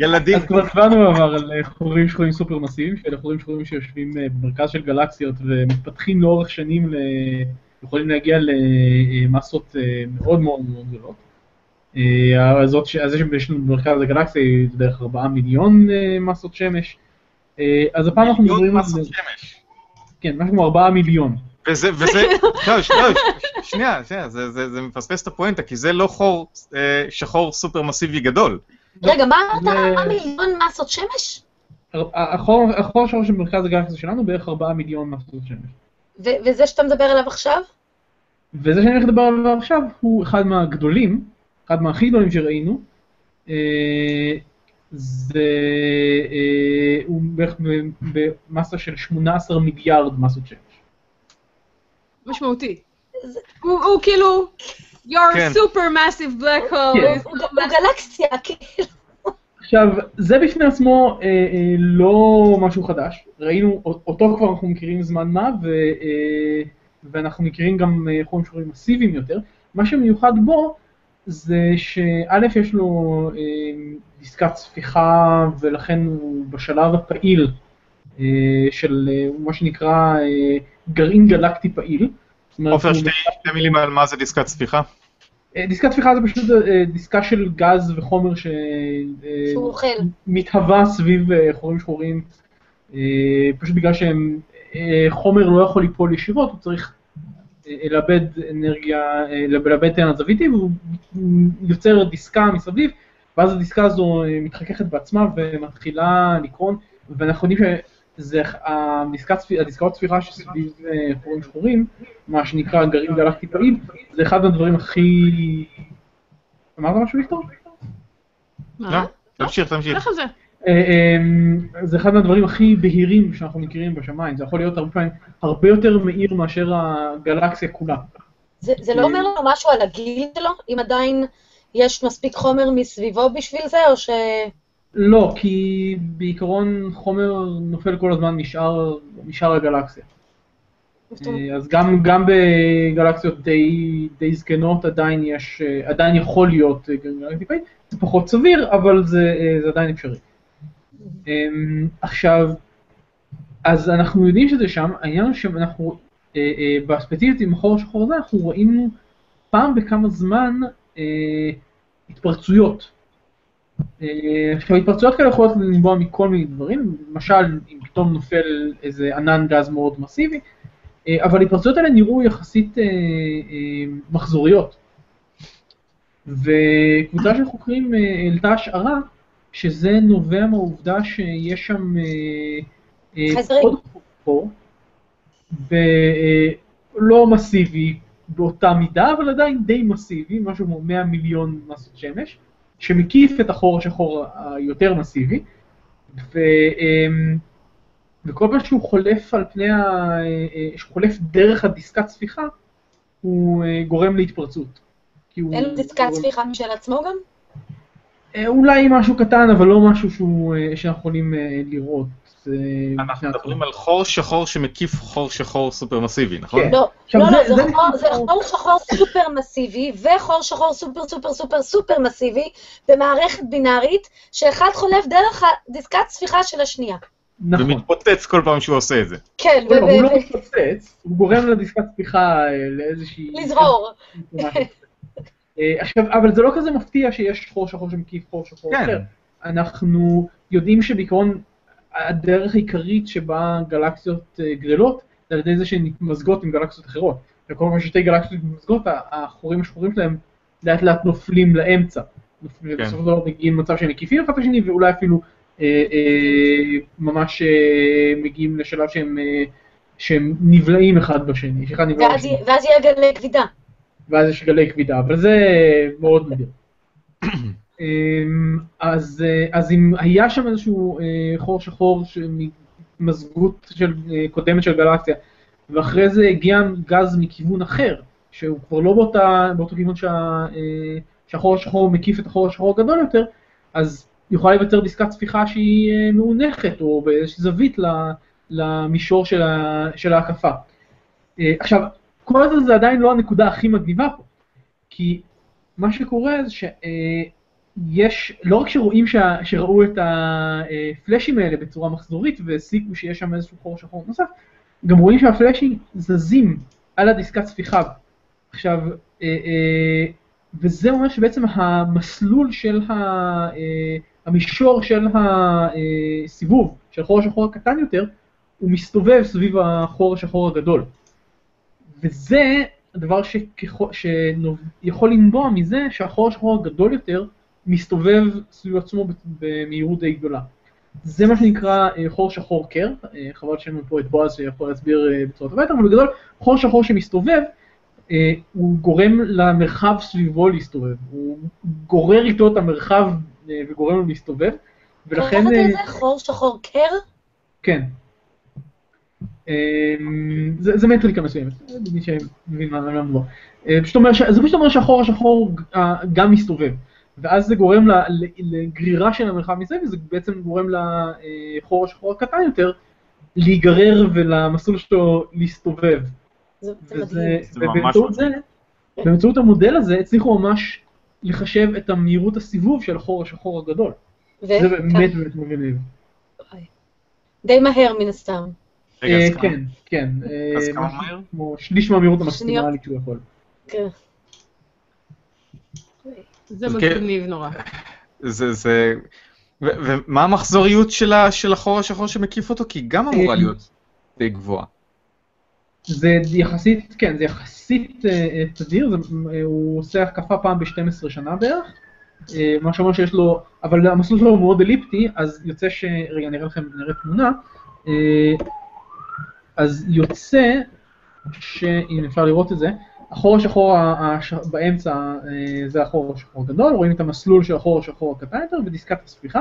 ילדים. אז כבר דיברנו בעבר על אה, חורים שחורים סופר מסיביים, שאלה חורים שחורים שיושבים אה, במרכז של גלקסיות ומתפתחים לאורך שנים, ל... יכולים להגיע למסות אה, מאוד מאוד מאוד גדולות. אה, הזאת, אז יש לנו במרכז הגלקסיה היא בערך 4 מיליון אה, מסות שמש. אז הפעם אנחנו מיליון מדברים על... מסות שמש. כן, משהו כמו 4 מיליון. וזה, וזה, לא, ש- לא, ש- שנייה, שנייה, זה, זה, זה מפספס את הפואנטה, כי זה לא חור אה, שחור סופר מסיבי גדול. רגע, מה אמרת? זה- ארבעה מיליון מסות שמש? החור החור השחור של מרכז הגלקסיה שלנו בערך 4 מיליון מסות שמש. ו- וזה שאתה מדבר עליו עכשיו? וזה שאני הולך לדבר עליו עכשיו הוא אחד מהגדולים, אחד מהכי גדולים שראינו. אה, זה, אה, הוא בערך ב- במסה של 18 מיליארד מסות שמש. משמעותי. הוא כאילו, your כן. super massive black hole. כן. הוא. גלקסיה, כאילו. עכשיו, זה בפני עצמו אה, אה, לא משהו חדש, ראינו, אותו כבר אנחנו מכירים זמן מה, ו, אה, ואנחנו מכירים גם אה, חורים שחורים מסיביים יותר. מה שמיוחד בו זה שא' יש לו אה, דיסקת ספיחה, ולכן הוא בשלב הפעיל אה, של אה, מה שנקרא אה, גרעין גלקטי פעיל. עופר, שתי שתי מילים על מה זה דיסקת ספיחה. אה, דיסקת ספיחה זה פשוט אה, דיסקה של גז וחומר ש... אה, סביב חורים שחורים, פשוט בגלל שחומר לא יכול ליפול ישירות, הוא צריך לאבד אנרגיה, לאבד טענת זוויתי, והוא יוצר דיסקה מסביב, ואז הדיסקה הזו מתחככת בעצמה ומתחילה לקרון, ואנחנו יודעים שזה ספ- הדיסקאות ספירה שסביב אה, חורים שחורים, מה שנקרא גרעין גלקטי פעיל, זה אחד הדברים הכי... אמרת משהו ויקטור? לא? תמשיך, תמשיך. זה. אה, אמ, זה אחד מהדברים הכי בהירים שאנחנו מכירים בשמיים, זה יכול להיות הרבה פעמים הרבה יותר מהיר מאשר הגלקסיה כולה. זה זה לא אומר לנו משהו על הגיל שלו? אם עדיין יש מספיק חומר מסביבו בשביל זה, או ש... לא, כי בעיקרון חומר נופל כל הזמן משאר, משאר הגלקסיה. אה, אז גם, גם בגלקסיות די, די זקנות עדיין יש, אה, עדיין יכול להיות אה, גלקטי פעיל, זה פחות סביר, אבל זה, זה עדיין אפשרי. אמ, עכשיו, אז אנחנו יודעים שזה שם, העניין הוא שאנחנו, בספציפית עם החור השחור הזה, אנחנו ראינו פעם בכמה זמן התפרצויות. אה, עכשיו, התפרצויות כאלה יכולות לנבוע מכל מיני דברים, למשל, אם פתאום נופל איזה ענן גז מאוד מסיבי, אה, אבל ההתפרצויות האלה נראו יחסית אה, מחזוריות. וקבוצה של חוקרים העלתה השערה שזה נובע מהעובדה שיש שם. עוד חור, ולא מסיבי באותה מידה, אבל עדיין די מסיבי, משהו כמו 100 מיליון מסות שמש, שמקיף את החור השחור היותר מסיבי, ו, אה, וכל פעם שהוא חולף על פני ה... שהוא חולף דרך הדיסקת ספיחה, הוא אה, גורם להתפרצות. אין לו דיסקת הוא- ספיחה משל עצמו גם? אה, אולי משהו קטן, אבל לא משהו שהוא, אה, שאנחנו יכולים לראות. זה אנחנו. מדברים על חור שחור שמקיף חור שחור סופר מסיבי, נכון? כן. לא, לא, זה- לא, זה חור- שחור סופר מסיבי וחור שחור סופר סופר סופר סופר מסיבי במערכת בינארית, שאחד חולף דרך הדיסקת ספיחה של השנייה. נכון. ומתפוצץ כל פעם שהוא עושה את זה. כן, לא, הוא לא ו- מתפוצץ, הוא גורם לדיסקת ספיחה אה, לאיזושהי... לזרור. אה, עכשיו, אבל זה לא כזה מפתיע שיש חור שחור שמקיף חור שחור כן. אחר. אנחנו יודעים שבעיקרון הדרך העיקרית שבה גלקסיות אה, גדלות, זה על ידי זה שהן מתמזגות עם גלקסיות אחרות. וכל פעם ששתי גלקסיות מתמזגות, החורים השחורים שלהם לאט לאט נופלים לאמצע. ובסופו של דבר מגיעים למצב שהם מקיפים אחד את השני, ואולי אפילו אה, אה, ממש אה, מגיעים לשלב שהם, אה, שהם נבלעים אחד בשני, שאחד נבלע ואז בשני. ואז יהיה גלי כבידה. ואז יש גלי כבידה, אבל זה מאוד נדיר. אמ, אז, אה, אז אם היה שם איזשהו אה, חור שחור מהתמזגות של, אה, קודמת של גלקסיה, ואחרי זה הגיע גז מכיוון אחר, שהוא כבר לא באותה, באותו כיוון שה, שהחור השחור מקיף את החור השחור הגדול יותר, אז יכולה להיווצר דיסקת ספיחה שהיא מאונחת, או באיזושהי זווית למישור של, ה, של ההקפה. עכשיו, כל זה זה עדיין לא הנקודה הכי מגניבה פה, כי מה שקורה זה שיש, לא רק שרואים שה, שראו את הפלאשים האלה בצורה מחזורית והסיקו שיש שם איזשהו חור שחור נוסף, גם רואים שהפלאשים זזים על הדיסקת ספיחה. עכשיו, אה, אה, וזה אומר שבעצם המסלול של ה, אה, המישור של הסיבוב, של החור השחור הקטן יותר, הוא מסתובב סביב החור השחור הגדול. וזה הדבר שיכול לנבוע מזה שהחור השחור הגדול יותר מסתובב סביב עצמו במהירות די גדולה. זה מה שנקרא אה, חור שחור קר, אה, חבל שיש לנו פה את בועז שיכול להסביר אה, בצורה טובה יותר, אבל בגדול חור שחור שמסתובב, הוא גורם למרחב סביבו להסתובב, הוא גורר איתו את המרחב וגורם לו להסתובב, ולכן... קראת אה, את זה? חור שחור קר? כן. זה זה מטריקה מסוימת, מי שמבין מה פשוט אומר זה פשוט אומר שהחור השחור גם מסתובב, ואז זה גורם ל- ל- לגרירה של המרחב מזה, וזה בעצם גורם לחור השחור הקטן יותר להיגרר ולמסלול שלו להסתובב. זה זה וזה, מדהים. זה ממש מדהים. באמצעות המודל הזה הצליחו ממש לחשב את המהירות הסיבוב של החור השחור הגדול. ו- זה באמת באמת מגניב. די מהר מן הסתם. רגע, אה, אז כמה- כן, כן. אה, אז כמה משהו מהר? כמו שליש מהמהירות. המקסימלית שהוא יכול. כן. זה אז כן. מגניב נורא. זה, זה... ומה המחזוריות של החור השחור שמקיף אותו? כי היא גם אמורה אה, להיות די גבוהה. זה יחסית, כן, זה יחסית אה, אה, תדיר, זה, הוא עושה הקפה פעם ב-12 שנה בערך, מה שאומר שיש לו, אבל המסלול שלו הוא מאוד אליפטי, אז יוצא ש... רגע, נראה לכם, נראה תמונה. אז יוצא, שאם אפשר לראות את זה, החור השחור באמצע אה, זה החור השחור הגדול, רואים את המסלול של החור השחור הקטן יותר בדיסקת הספיחה,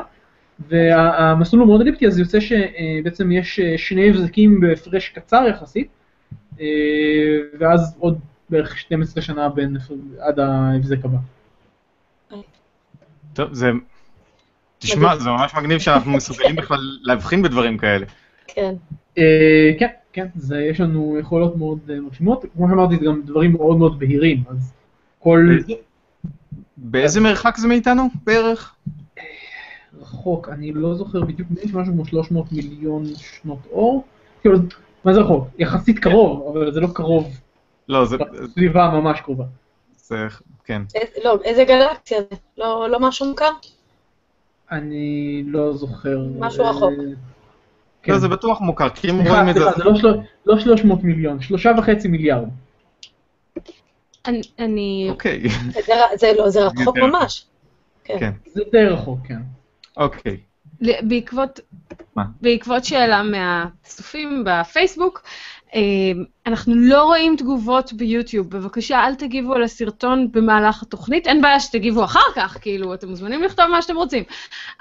והמסלול הוא מאוד אליפטי, אז יוצא שבעצם יש אה, שני הבזקים בהפרש קצר יחסית, אה, ואז עוד בערך 12 שנה בין, עד ההבזק הבא. טוב, זה... תשמע, זה ממש מגניב שאנחנו מסוגלים בכלל להבחין בדברים כאלה. כן. אה, כן, כן, זה, יש לנו יכולות מאוד אה, מרשימות, כמו שאמרתי, זה גם דברים מאוד מאוד בהירים, אז כל באיזה מרחק זה מאיתנו בערך? רחוק, אני לא זוכר בדיוק, יש משהו כמו 300 מיליון שנות אור, כאילו, מה זה רחוק? יחסית קרוב, אבל זה לא קרוב, לא, זה... סביבה ממש קרובה. זה... כן. איזה- לא, איזה גלקסיה זה? לא לא משהו מוכר? אני לא זוכר. משהו אה, רחוק. כן. לא, זה בטוח מוכר, כי אם רואים את זה... סליחה, זה לא של- לא 300 מיליון, שלושה וחצי מיליארד. אני-. אוקיי, זה לא, זה רחוק. ממש. כן. זה די רחוק, כן. אוקיי. בעקבות, מה? בעקבות שאלה מהצופים בפייסבוק, אנחנו לא רואים תגובות ביוטיוב, בבקשה אל תגיבו על הסרטון במהלך התוכנית, אין בעיה שתגיבו אחר כך, כאילו, אתם מוזמנים לכתוב מה שאתם רוצים.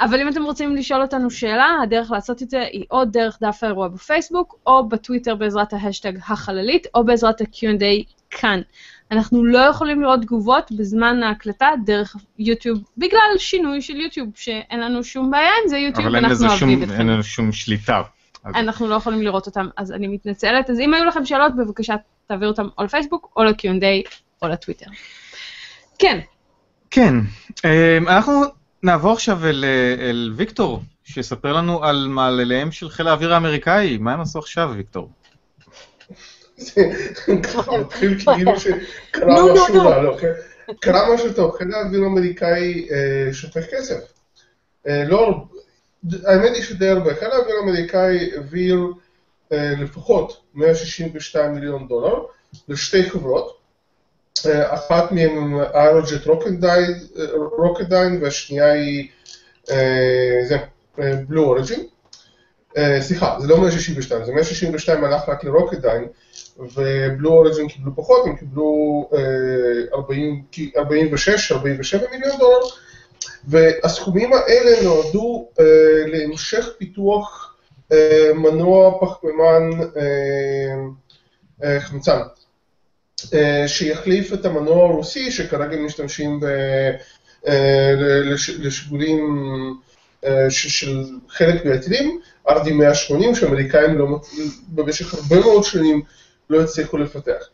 אבל אם אתם רוצים לשאול אותנו שאלה, הדרך לעשות את זה היא או דרך דף האירוע בפייסבוק, או בטוויטר בעזרת ההאשטג החללית, או בעזרת ה-Q&A כאן. אנחנו לא יכולים לראות תגובות בזמן ההקלטה דרך יוטיוב, בגלל שינוי של יוטיוב, שאין לנו שום בעיה עם זה יוטיוב, אבל לזה אנחנו אוהבים אתכם. אין לנו שום שליטה. אז- אנחנו לא יכולים לראות אותם, אז אני מתנצלת. אז אם היו לכם שאלות, בבקשה תעבירו אותם או לפייסבוק, או ל-Q&A, או לטוויטר. כן, כן, אמ, אנחנו נעבור עכשיו אל, אל ויקטור, שיספר לנו על מעלליהם של חיל האוויר האמריקאי. מה הם עשו עכשיו, ויקטור? מתחיל כאילו שקרה משהו. רע, לא, כן. קרה משהו טוב, חיל האוויר האמריקאי אה, שופך כסף. אה, לא, האמת היא שדי הרבה. חיל האוויר האמריקאי העביר אה, לפחות 162 מיליון דולר לשתי חברות. אה, אחת מהן איירוג'ט רוקדיין והשנייה היא אה, בלו אוריג'ין. סליחה, זה לא 162, זה 162 הלך רק לרוקדיין, ובלו אוריג'ין קיבלו פחות, הם קיבלו אה, 40, 46, 47 מיליון דולר, והסכומים האלה נועדו אה, להמשך פיתוח אה, מנוע פחמימן אה, אה, חמצן, אה, שיחליף את המנוע הרוסי שכרגע משתמשים ב, אה, לש, לשיגורים אה, של חלק מהטילים, RD-180 שהאמריקאים לא, במשך הרבה מאוד שנים לא הצליחו לפתח.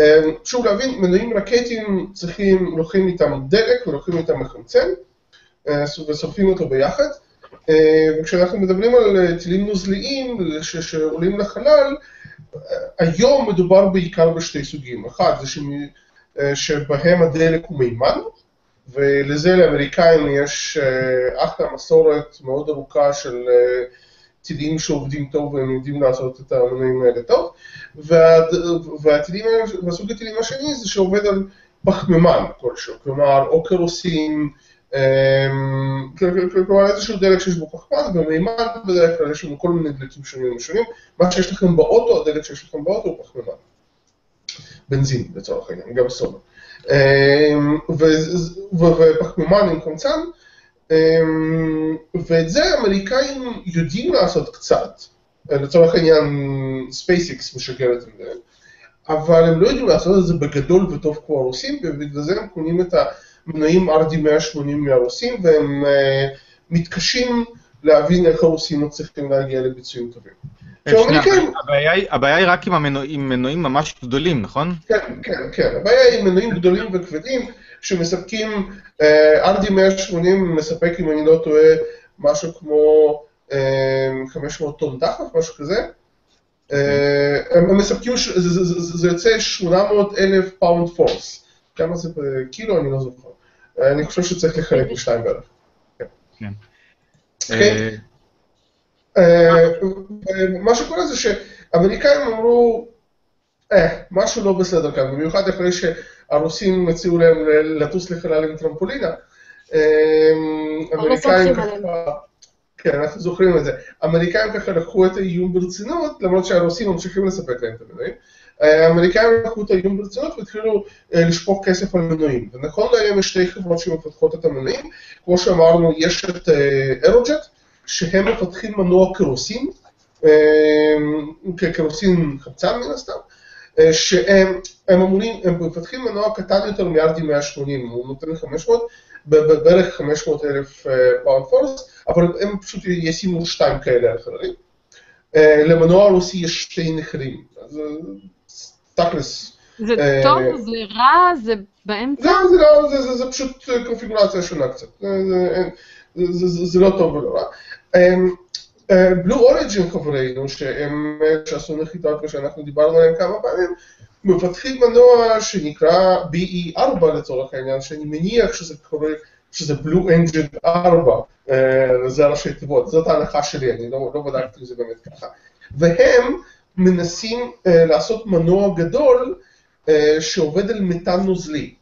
אה, שוב להבין, מנועים רקטיים צריכים, לוקחים איתם דלק ולוקחים איתם מחמצן אה, ושורפים אותו ביחד. אה, וכשאנחנו מדברים על אה, טילים נוזליים שעולים לחלל, אה, היום מדובר בעיקר בשתי סוגים. אחד זה אה, שבהם הדלק הוא מימן, ולזה לאמריקאים יש אה, אחלה מסורת מאוד ארוכה של אה, טילים שעובדים טוב והם יודעים לעשות את המנועים האלה טוב, וה- והטילים והסוג הטילים השני זה שעובד על פחמימן כלשהו, כלומר או קרוסין, אמ, כלומר איזשהו דלק שיש בו פחמן ומימן בדרך כלל יש לנו כל מיני דלקים שונים ושונים, מה שיש לכם באוטו, הדלק שיש לכם באוטו הוא פחמימן. בנזין לצורך העניין, גם סולר. אמ, ופחמימן עם חמצן, אמ, ואת זה האמריקאים יודעים לעשות קצת, לצורך העניין SpaceX משגרת את זה, אבל הם לא יודעים לעשות את זה בגדול וטוב כמו הרוסים, ובגלל זה הם קונים את המנועים RD180 מהרוסים, והם אה, מתקשים להבין איך הרוסים מצליחים להגיע לביצועים טובים. אה, שהאמריקאים- הבעיה היא- רק עם מנועים ממש גדולים, נכון? כן, כן, כן. הבעיה היא מנועים גדולים וכבדים שמספקים, אה, RD180 מספק, אם אני לא טועה, משהו כמו אה, 500 טון דחף, משהו כזה. אה, הם מספקים, זה- יוצא 800 אלף pound force. כמה זה בקילו? אני לא זוכר. אני חושב שצריך לחלק בשתיים בערך. כן. כן. אה, אה, מה שקורה זה שאמריקאים אמרו, אה, משהו לא בסדר כאן, במיוחד אחרי שהרוסים הציעו להם ל- לטוס לחלל עם טרמפולינה. אה, אמריקאים עליהם. ככה, כן, אנחנו זוכרים את זה. אמריקאים ככה לקחו את האיום ברצינות, למרות שהרוסים ממשיכים לספק להם את המנועים. אה, האמריקאים לקחו את האיום ברצינות והתחילו אה, לשפוך כסף על מנועים. ונכון להיום יש שתי חברות שמפתחות את המנועים. כמו שאמרנו, יש את אירוג'ט, שהם מפתחים מנוע קרוסין, אה, כקרוסין חמצן מן הסתם, אה, שהם הם אמורים, הם מפתחים מנוע קטן יותר מ-RD 180, הוא נותן 500, ב- ב- בערך 500 אלף pound force, אבל הם פשוט ישימו שתיים כאלה על חללים. אה, למנוע הרוסי יש שתי נחיריים, אז אה, תכלס, זה אה, טוב, זה רע, זה באמצע? לא, זה לא, זה, זה, זה פשוט קונפיגורציה שונה קצת, זה, זה, זה, זה, זה, זה לא טוב ולא רע. Blue Origin חברינו, שהם אה, שעשו נחיתות ושאנחנו דיברנו עליהם כמה פעמים, מפתחים מנוע שנקרא BE4 לצורך העניין, שאני מניח שזה קורה, שזה בלו אנג'ין 4, אה, זה ראשי תיבות, זאת ההנחה שלי, אני לא, לא בדקתי אם זה באמת ככה. והם מנסים אה, לעשות מנוע גדול אה, שעובד על מתאן נוזלי.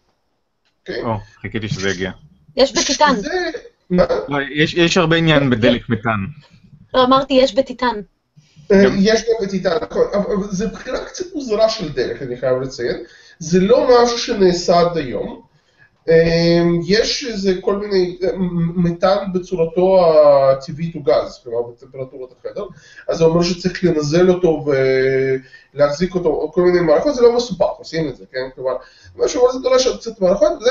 אוקיי? או, חיכיתי שזה יגיע. יש בטיטן. שזה... מה? לא, יש- יש הרבה עניין בדלק מתאן. לא, אמרתי, יש בטיטן. אה, יש גם עידן, נכון, אבל זו בחירה קצת מוזרה של דרך, אני חייב לציין. זה לא משהו שנעשה עד היום. אה, יש איזה כל מיני, אה, מתאן בצורתו הטבעית הוא גז, כלומר בטמפרטורת החדר, אז זה אומר שצריך לנזל אותו ולהחזיק אותו, או כל מיני מערכות, זה לא מסובך, עושים את זה, כן? כלומר, משהו אבל זה דורש עוד קצת מערכות, זה,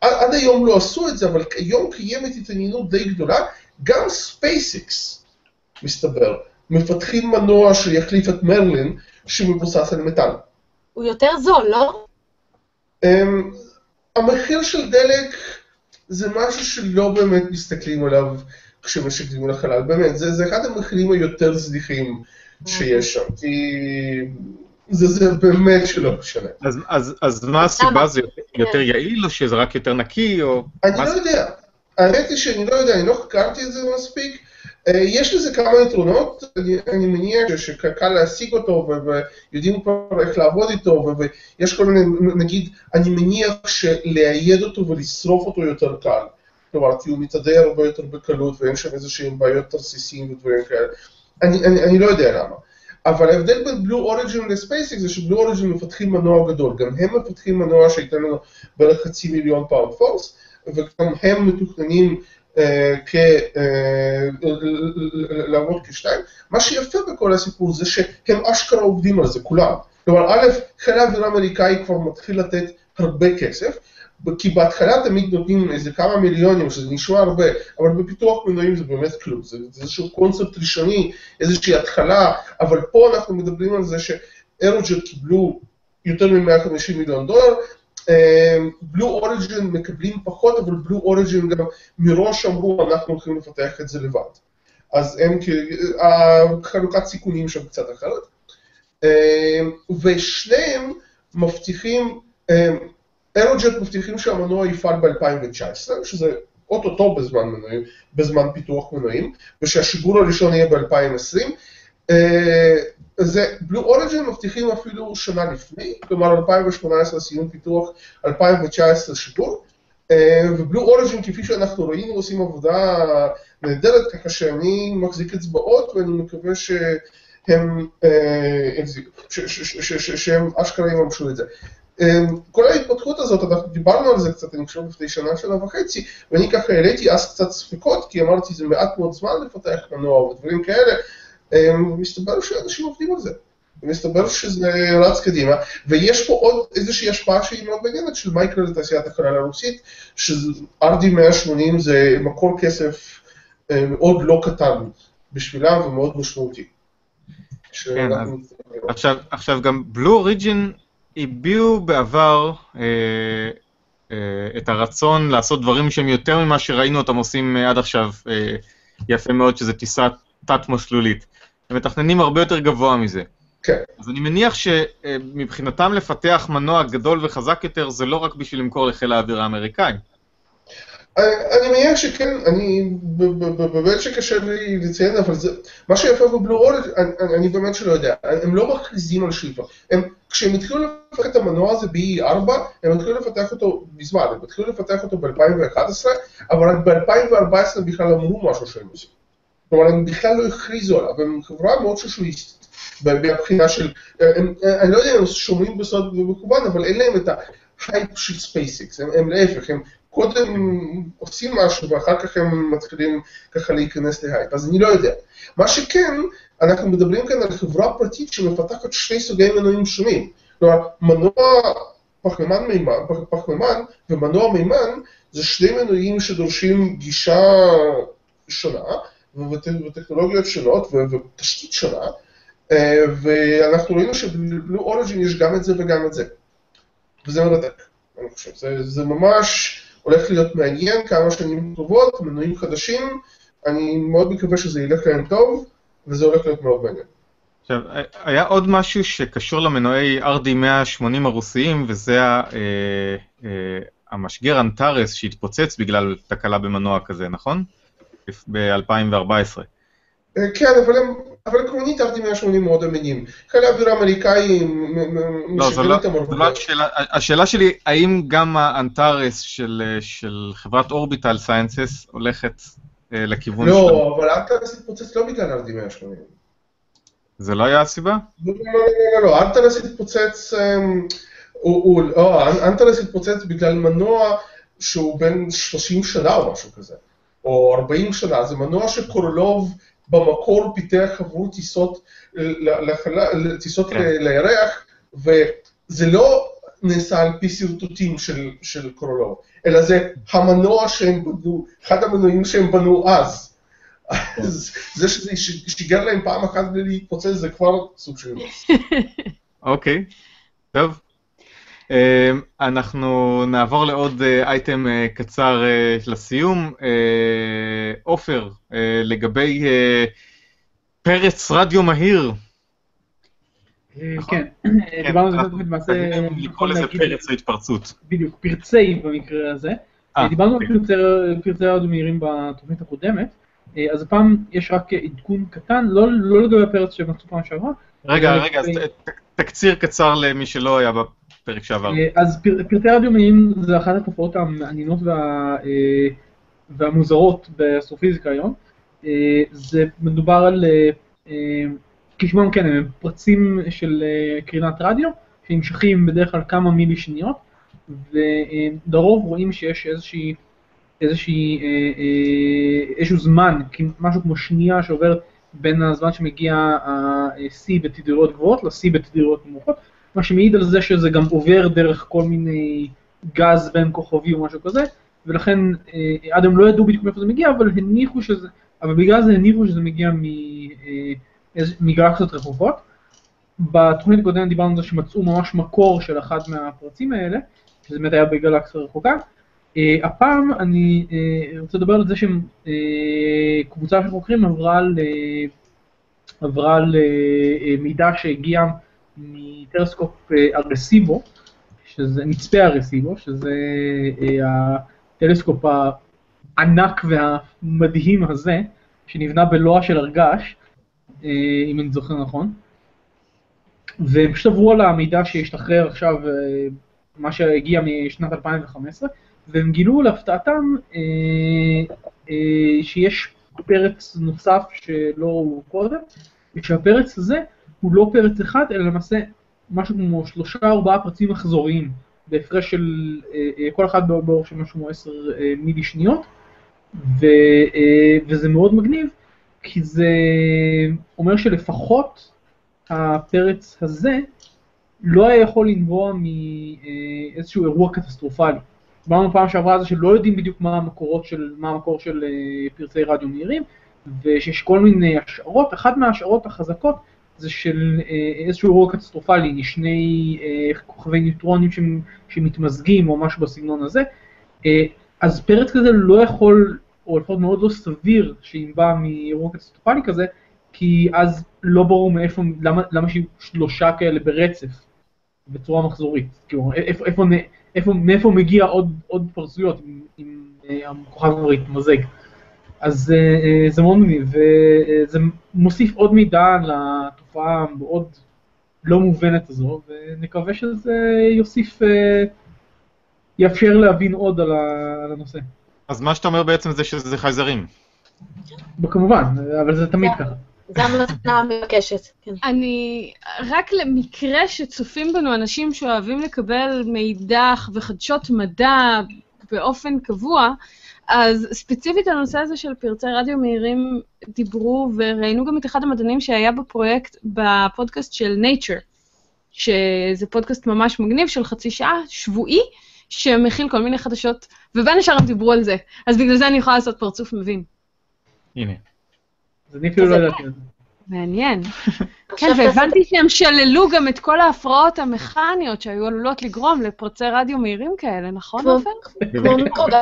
עד, היום לא עשו את זה, אבל כיום קיימת התעניינות די גדולה, גם SpaceX, מסתבר, מפתחים מנוע שיחליף את Merlin, שמבוסס על מתאן. הוא יותר זול, לא? המחיר של דלק זה משהו שלא באמת מסתכלים עליו כשמשגרים לחלל, באמת, זה, זה אחד המחירים היותר זניחים שיש שם, כי זה, זה באמת שלא משנה. אז, אז, אז מה הסיבה? זה יותר- יעיל, או שזה רק יותר נקי, או... אני מה לא יודע, האמת היא שאני לא יודע, אני לא חקרתי את זה מספיק. אה, יש לזה כמה יתרונות, אני, אני מניח שקל להשיג אותו ויודעים כבר איך לעבוד איתו, ויש כל מיני, נגיד, אני מניח שלאייד אותו ולשרוף אותו יותר קל. כלומר, כי הוא מתאדה הרבה יותר בקלות ואין שם איזה שהם בעיות תרסיסים ודברים כאלה. אני, אני, אני לא יודע למה. אבל ההבדל בין בלו אוריג'ין לספייסיק זה שבלו אוריג'ין מפתחים מנוע גדול, גם הם מפתחים מנוע שייתן לנו בערך חצי מיליון pound force, וגם הם מתוכננים לעבוד כשתיים. מה שיפה בכל הסיפור זה שהם אשכרה עובדים על זה, כולם. כלומר, א', חיל האוויר האמריקאי כבר מתחיל לתת הרבה כסף, כי בהתחלה תמיד נותנים איזה כמה מיליונים, שזה נשמע הרבה, אבל בפיתוח מנועים זה באמת כלום, זה, זה איזשהו קונספט ראשוני, איזושהי התחלה, אבל פה אנחנו מדברים על זה ש Aerojet קיבלו יותר מ-150 מיליון דולר, בלו אוריג'ין מקבלים פחות, אבל בלו אוריג'ין גם מראש אמרו, אנחנו הולכים לפתח את זה לבד. אז הם, החלוקת סיכונים שם קצת אחרת. אה, ושניהם מבטיחים, אירוג'ט מבטיחים שהמנוע יפעל ב-2019, שזה אוטוטו בזמן מנועים, בזמן פיתוח מנועים, ושהשיגור הראשון יהיה ב-2020. זה, בלו אוריג'ין מבטיחים אפילו שנה לפני, כלומר 2018 סיום פיתוח, 2019 שיגור, אה, ובלו אוריג'ין כפי שאנחנו ראינו עושים עבודה נהדרת, ככה שאני מחזיק אצבעות ואני מקווה שהם, אה, שהם אשכרה יממשו את זה. אה, כל ההתפתחות הזאת, אנחנו דיברנו על זה קצת, אני חושב לפני שנה, שנה וחצי, ואני ככה העליתי אז קצת ספקות, כי אמרתי זה מעט מאוד זמן לפתח מנוע ודברים כאלה, אה, מסתבר שאנשים עובדים על זה. ומסתבר שזה רץ קדימה, ויש פה עוד איזושהי השפעה שהיא מאוד מעניינת של מייקרו לתעשיית החלל הרוסית, ש-RD180 זה מקור כסף מאוד לא קטן בשבילם ומאוד משמעותי. מסתכלים עליו. עכשיו, עכשיו גם בלו אוריג'ין הביעו בעבר אה, אה, את הרצון לעשות דברים שהם יותר ממה שראינו אותם עושים אה, עד עכשיו, אה, יפה מאוד, שזה טיסה תת-מסלולית. הם מתכננים הרבה יותר גבוה מזה. כן. אז אני מניח שמבחינתם לפתח מנוע גדול וחזק יותר זה לא רק בשביל למכור לחיל האוויר האמריקאי. אני אני מניח שכן, אני, באמת שקשה לי לציין, אבל זה, מה שיפה בבלו רולד, אני, אני- באמת שלא יודע, הם לא מכריזים על שאיפה, הם, כשהם התחילו לפתח את המנוע הזה ב-E4, הם התחילו לפתח אותו מזמן, הם התחילו לפתח אותו ב-2011, אבל רק ב-2014 הם בכלל אמרו משהו שהם עושים. כלומר, הם בכלל לא הכריזו עליו, הם חברה מאוד חשאיסטית, מהבחינה של, הם, אני לא יודע אם הם שומרים בסוד ובמכוון, אבל אין להם את ההייפ של SpaceX, הם, הם להפך, הם קודם עושים משהו ואחר כך הם מתחילים ככה להיכנס להייפ, אז אני לא יודע. מה שכן, אנחנו מדברים כאן על חברה פרטית שמפתחת שני סוגי מנועים שונים. כלומר, מנוע פחמימן מימן, פח- פחמימן ומנוע מימן זה שני מנועים שדורשים גישה שונה וטכנולוגיות שונות ותשתית שונה, אה, ואנחנו ראינו שבבלו אוריג'ין יש גם את זה וגם את זה. וזה מרתק, אני חושב. זה, זה ממש הולך להיות מעניין כמה שנים טובות, מנועים חדשים, אני מאוד מקווה שזה ילך להם טוב, וזה הולך להיות מאוד מעניין. עכשיו, היה עוד משהו שקשור למנועי RD180 הרוסיים, וזה אה, אה, המשגר Antares שהתפוצץ בגלל תקלה במנוע כזה, נכון? ב-2014. אה, כן, אבל הם, אבל עקרונית RD 180 מאוד אמינים. חיל האוויר האמריקאי לא, לא, לא הרבה. השאלה, שלי, האם גם ה Antares של, של חברת Orbital Sciences הולכת אה, לכיוון של... לא, אבל ארטרס התפוצץ לא בגלל ארתי 180. זה לא היה הסיבה? לא, לא, לא, לא, לא, אנטרס התפוצץ, אמ, הוא, הוא, לא, אנטרס התפוצץ בגלל מנוע שהוא בן 30 שנה או משהו כזה, או 40 שנה, זה מנוע שקורלוב במקור פיתח עבור טיסות, ל- לחלל- טיסות כן. ל- לירח, וזה לא נעשה על פי שרטוטים של, של קורלוב, אלא זה המנוע שהם בנו, אחד המנועים שהם בנו אז. אז זה שזה שיגר להם פעם אחת בלי להתפוצץ זה כבר סוג של... אוקיי, טוב. אה, אנחנו נעבור לעוד אה, אייטם אה, קצר אה, לסיום. אה, עופר, אה, לגבי אה, פרץ רדיו מהיר. אה, נכון. כן, דיברנו על זה קודם, למעשה, לקרוא לזה פרץ ההתפרצות. בדיוק, פרצי במקרה הזה. אה, דיברנו על אוקיי. פרצי, רדיו מהירים בתוכנית הקודמת, אה, אז הפעם יש רק עדכון קטן, לא, לא לגבי הפרץ שמצאו פעם שעברה, רגע, אה, רגע, אה, תקציר קצר למי שלא היה בפרק שעבר. אה, אז פר, פרטי רדיו מהירים זה אחת התופעות המעניינות וה, אה, והמוזרות באסטרופיזיקה היום. אה, זה מדובר על, כשמם כן, הם פרצים של קרינת רדיו, שנמשכים בדרך כלל כמה מילי שניות, ולרוב רואים שיש איזושהי, איזושהי, איזשהו זמן, משהו כמו שנייה שעובר בין הזמן שמגיע ה-C בתדירויות גבוהות ל-C בתדירויות נמוכות, מה שמעיד על זה שזה גם עובר דרך כל מיני גז בין כוכבי או משהו כזה, ולכן אה, עד היום לא ידעו בדיוק מאיפה זה מגיע, אבל הניחו שזה, אבל בגלל זה הניחו שזה מגיע אה, מגלקסיות רחוקות. בתוכנית הקודמת דיברנו על זה שמצאו ממש מקור של אחד מהפרצים האלה, שזה באמת היה בגלקסיה רחוקה. אה, הפעם אני אה, רוצה לדבר על זה שקבוצה של חוקרים עברה על, עברה על מידע שהגיע מטלסקופ אה, ארסיבו, שזה מצפה ארסיבו, שזה אה, הטלסקופ הענק והמדהים הזה, שנבנה בלוע של הרגש, אה, אם אני זוכר נכון. והם פשוט עברו על המידע שהשתחרר עכשיו, מה שהגיע משנת 2015, והם גילו להפתעתם שיש פרץ נוסף שלא הוא קודם, ושהפרץ הזה הוא לא פרץ אחד, אלא למעשה משהו כמו שלושה ארבעה פרצים מחזוריים, בהפרש של אה, אה, כל אחד באור- באור של משהו כמו עשר אה, מילי שניות, ו, וזה מאוד מגניב, כי זה אומר שלפחות הפרץ הזה לא היה יכול לנבוע מאיזשהו אירוע קטסטרופלי. דיברנו פעם שעברה על זה שלא יודעים בדיוק מה של, מה המקור של פרצי רדיו מהירים, ושיש כל מיני השערות, אחת מההשערות החזקות זה של אה, איזשהו אירוע קטסטרופלי, משני אה, כוכבי ניוטרונים שמ- שמתמזגים או משהו בסגנון הזה. אה, אז פרץ כזה לא יכול, או לפחות מאוד לא סביר שאם בא מאירוע קטסטרופלי כזה, כי אז לא ברור מאיפה, למה, למה שיהיו שלושה כאלה ברצף, בצורה מחזורית. כאילו, איפה, איפה, איפה, מאיפה מגיע עוד, עוד פרצויות אם, הכוכב כבר יתמזג. אז אה, אה, זה מאוד מגניב, וזה מוסיף עוד מידע לתופעה המאוד לא מובנת הזו, ונקווה שזה יוסיף, אה, יאפשר להבין עוד על ה- על הנושא. אז מה שאתה אומר בעצם זה שזה חייזרים. כמובן, אבל זה תמיד ככה. זו המתנה המבקשת, כן. אני, רק למקרה שצופים בנו אנשים שאוהבים לקבל מידע וחדשות מדע באופן קבוע, אז ספציפית הנושא הזה של פרצי רדיו מהירים דיברו, וראינו גם את אחד המדענים שהיה בפרויקט, בפודקאסט של Nature, שזה פודקאסט ממש מגניב של חצי שעה, שבועי, שמכיל כל מיני חדשות, ובין השאר הם דיברו על זה. אז בגלל זה אני יכולה לעשות פרצוף מבין. הנה. אז אני אפילו לא ידעתי על זה. מעניין. כן, והבנתי שהם שללו גם את כל ההפרעות המכניות שהיו עלולות לגרום לפרצי רדיו מהירים כאלה, נכון, עופר? כמו מיקרוגל.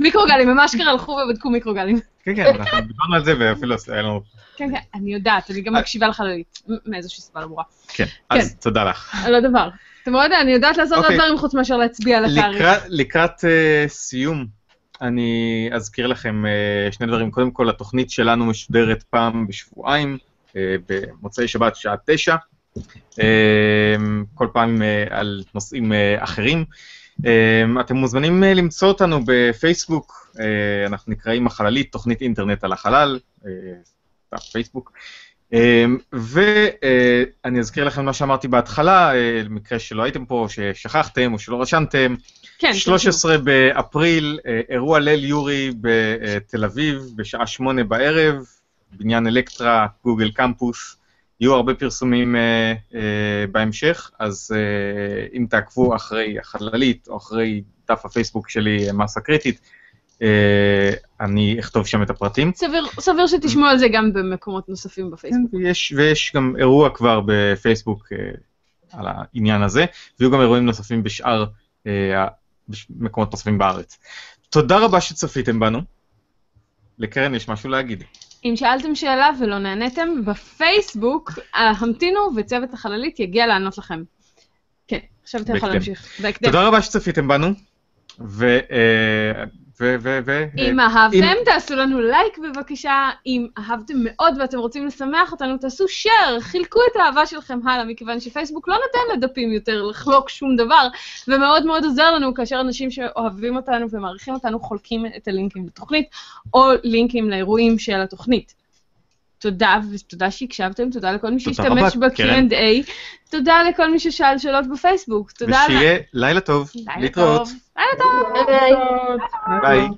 מיקרוגלים, הם אשכרה הלכו ובדקו מיקרוגלים. כן, כן, אנחנו דיברנו על זה ואפילו היה לנו... כן, כן, אני יודעת, אני גם מקשיבה לחללית, מ- מאיזושהי סיבה לא ברורה. כן, אז תודה לך. על הדבר. אתם רואים, אני יודעת לעשות עוד אוקיי. דברים חוץ מאשר להצביע על התאריך. לקראת- אה, סיום, אני אזכיר לכם אה, שני דברים. קודם כל, התוכנית שלנו משודרת פעם בשבועיים, אה, במוצאי שבת, שעה תשע, כל פעם על נושאים אחרים. אה, אתם מוזמנים אה, למצוא אותנו בפייסבוק, אה, אנחנו נקראים החללית, תוכנית אינטרנט על החלל, אה, פייסבוק. ואני אזכיר לכם מה שאמרתי בהתחלה, למקרה שלא הייתם פה, ששכחתם או שלא רשמתם. כן. 13 באפריל, אה, אירוע ליל יורי בתל אביב, בשעה שמונה בערב, בניין אלקטרה, גוגל קמפוס. יהיו הרבה פרסומים uh, uh, בהמשך, אז uh, אם תעקבו אחרי החללית או אחרי דף הפייסבוק שלי, מסה קריטית, uh, אני אכתוב שם את הפרטים. סביר, סביר שתשמעו על זה גם במקומות נוספים בפייסבוק. ויש, ויש גם אירוע כבר בפייסבוק uh, על העניין הזה, ויהיו גם אירועים נוספים בשאר uh, מקומות נוספים בארץ. תודה רבה שצפיתם בנו. לקרן יש משהו להגיד. אם שאלתם שאלה ולא נעניתם, בפייסבוק המתינו וצוות החללית יגיע לענות לכם. כן, עכשיו אתה יכול להמשיך. תודה רבה שצפיתם בנו. ו... ו... ו... אם אהבתם, תעשו לנו לייק בבקשה. אם אהבתם מאוד ואתם רוצים לשמח אותנו, תעשו share, חילקו את האהבה שלכם הלאה, מכיוון שפייסבוק לא נותן לדפים יותר לחלוק שום דבר, ומאוד מאוד עוזר לנו כאשר אנשים שאוהבים אותנו ומעריכים אותנו חולקים את הלינקים לתוכנית, או לינקים לאירועים של התוכנית. תודה, ותודה שהקשבתם, תודה לכל מי שהשתמש ב-Q&A, תודה לכל מי ששאל שאלות בפייסבוק, תודה. ושיהיה לילה טוב, לילה טוב. לילה טוב. ביי. ביי.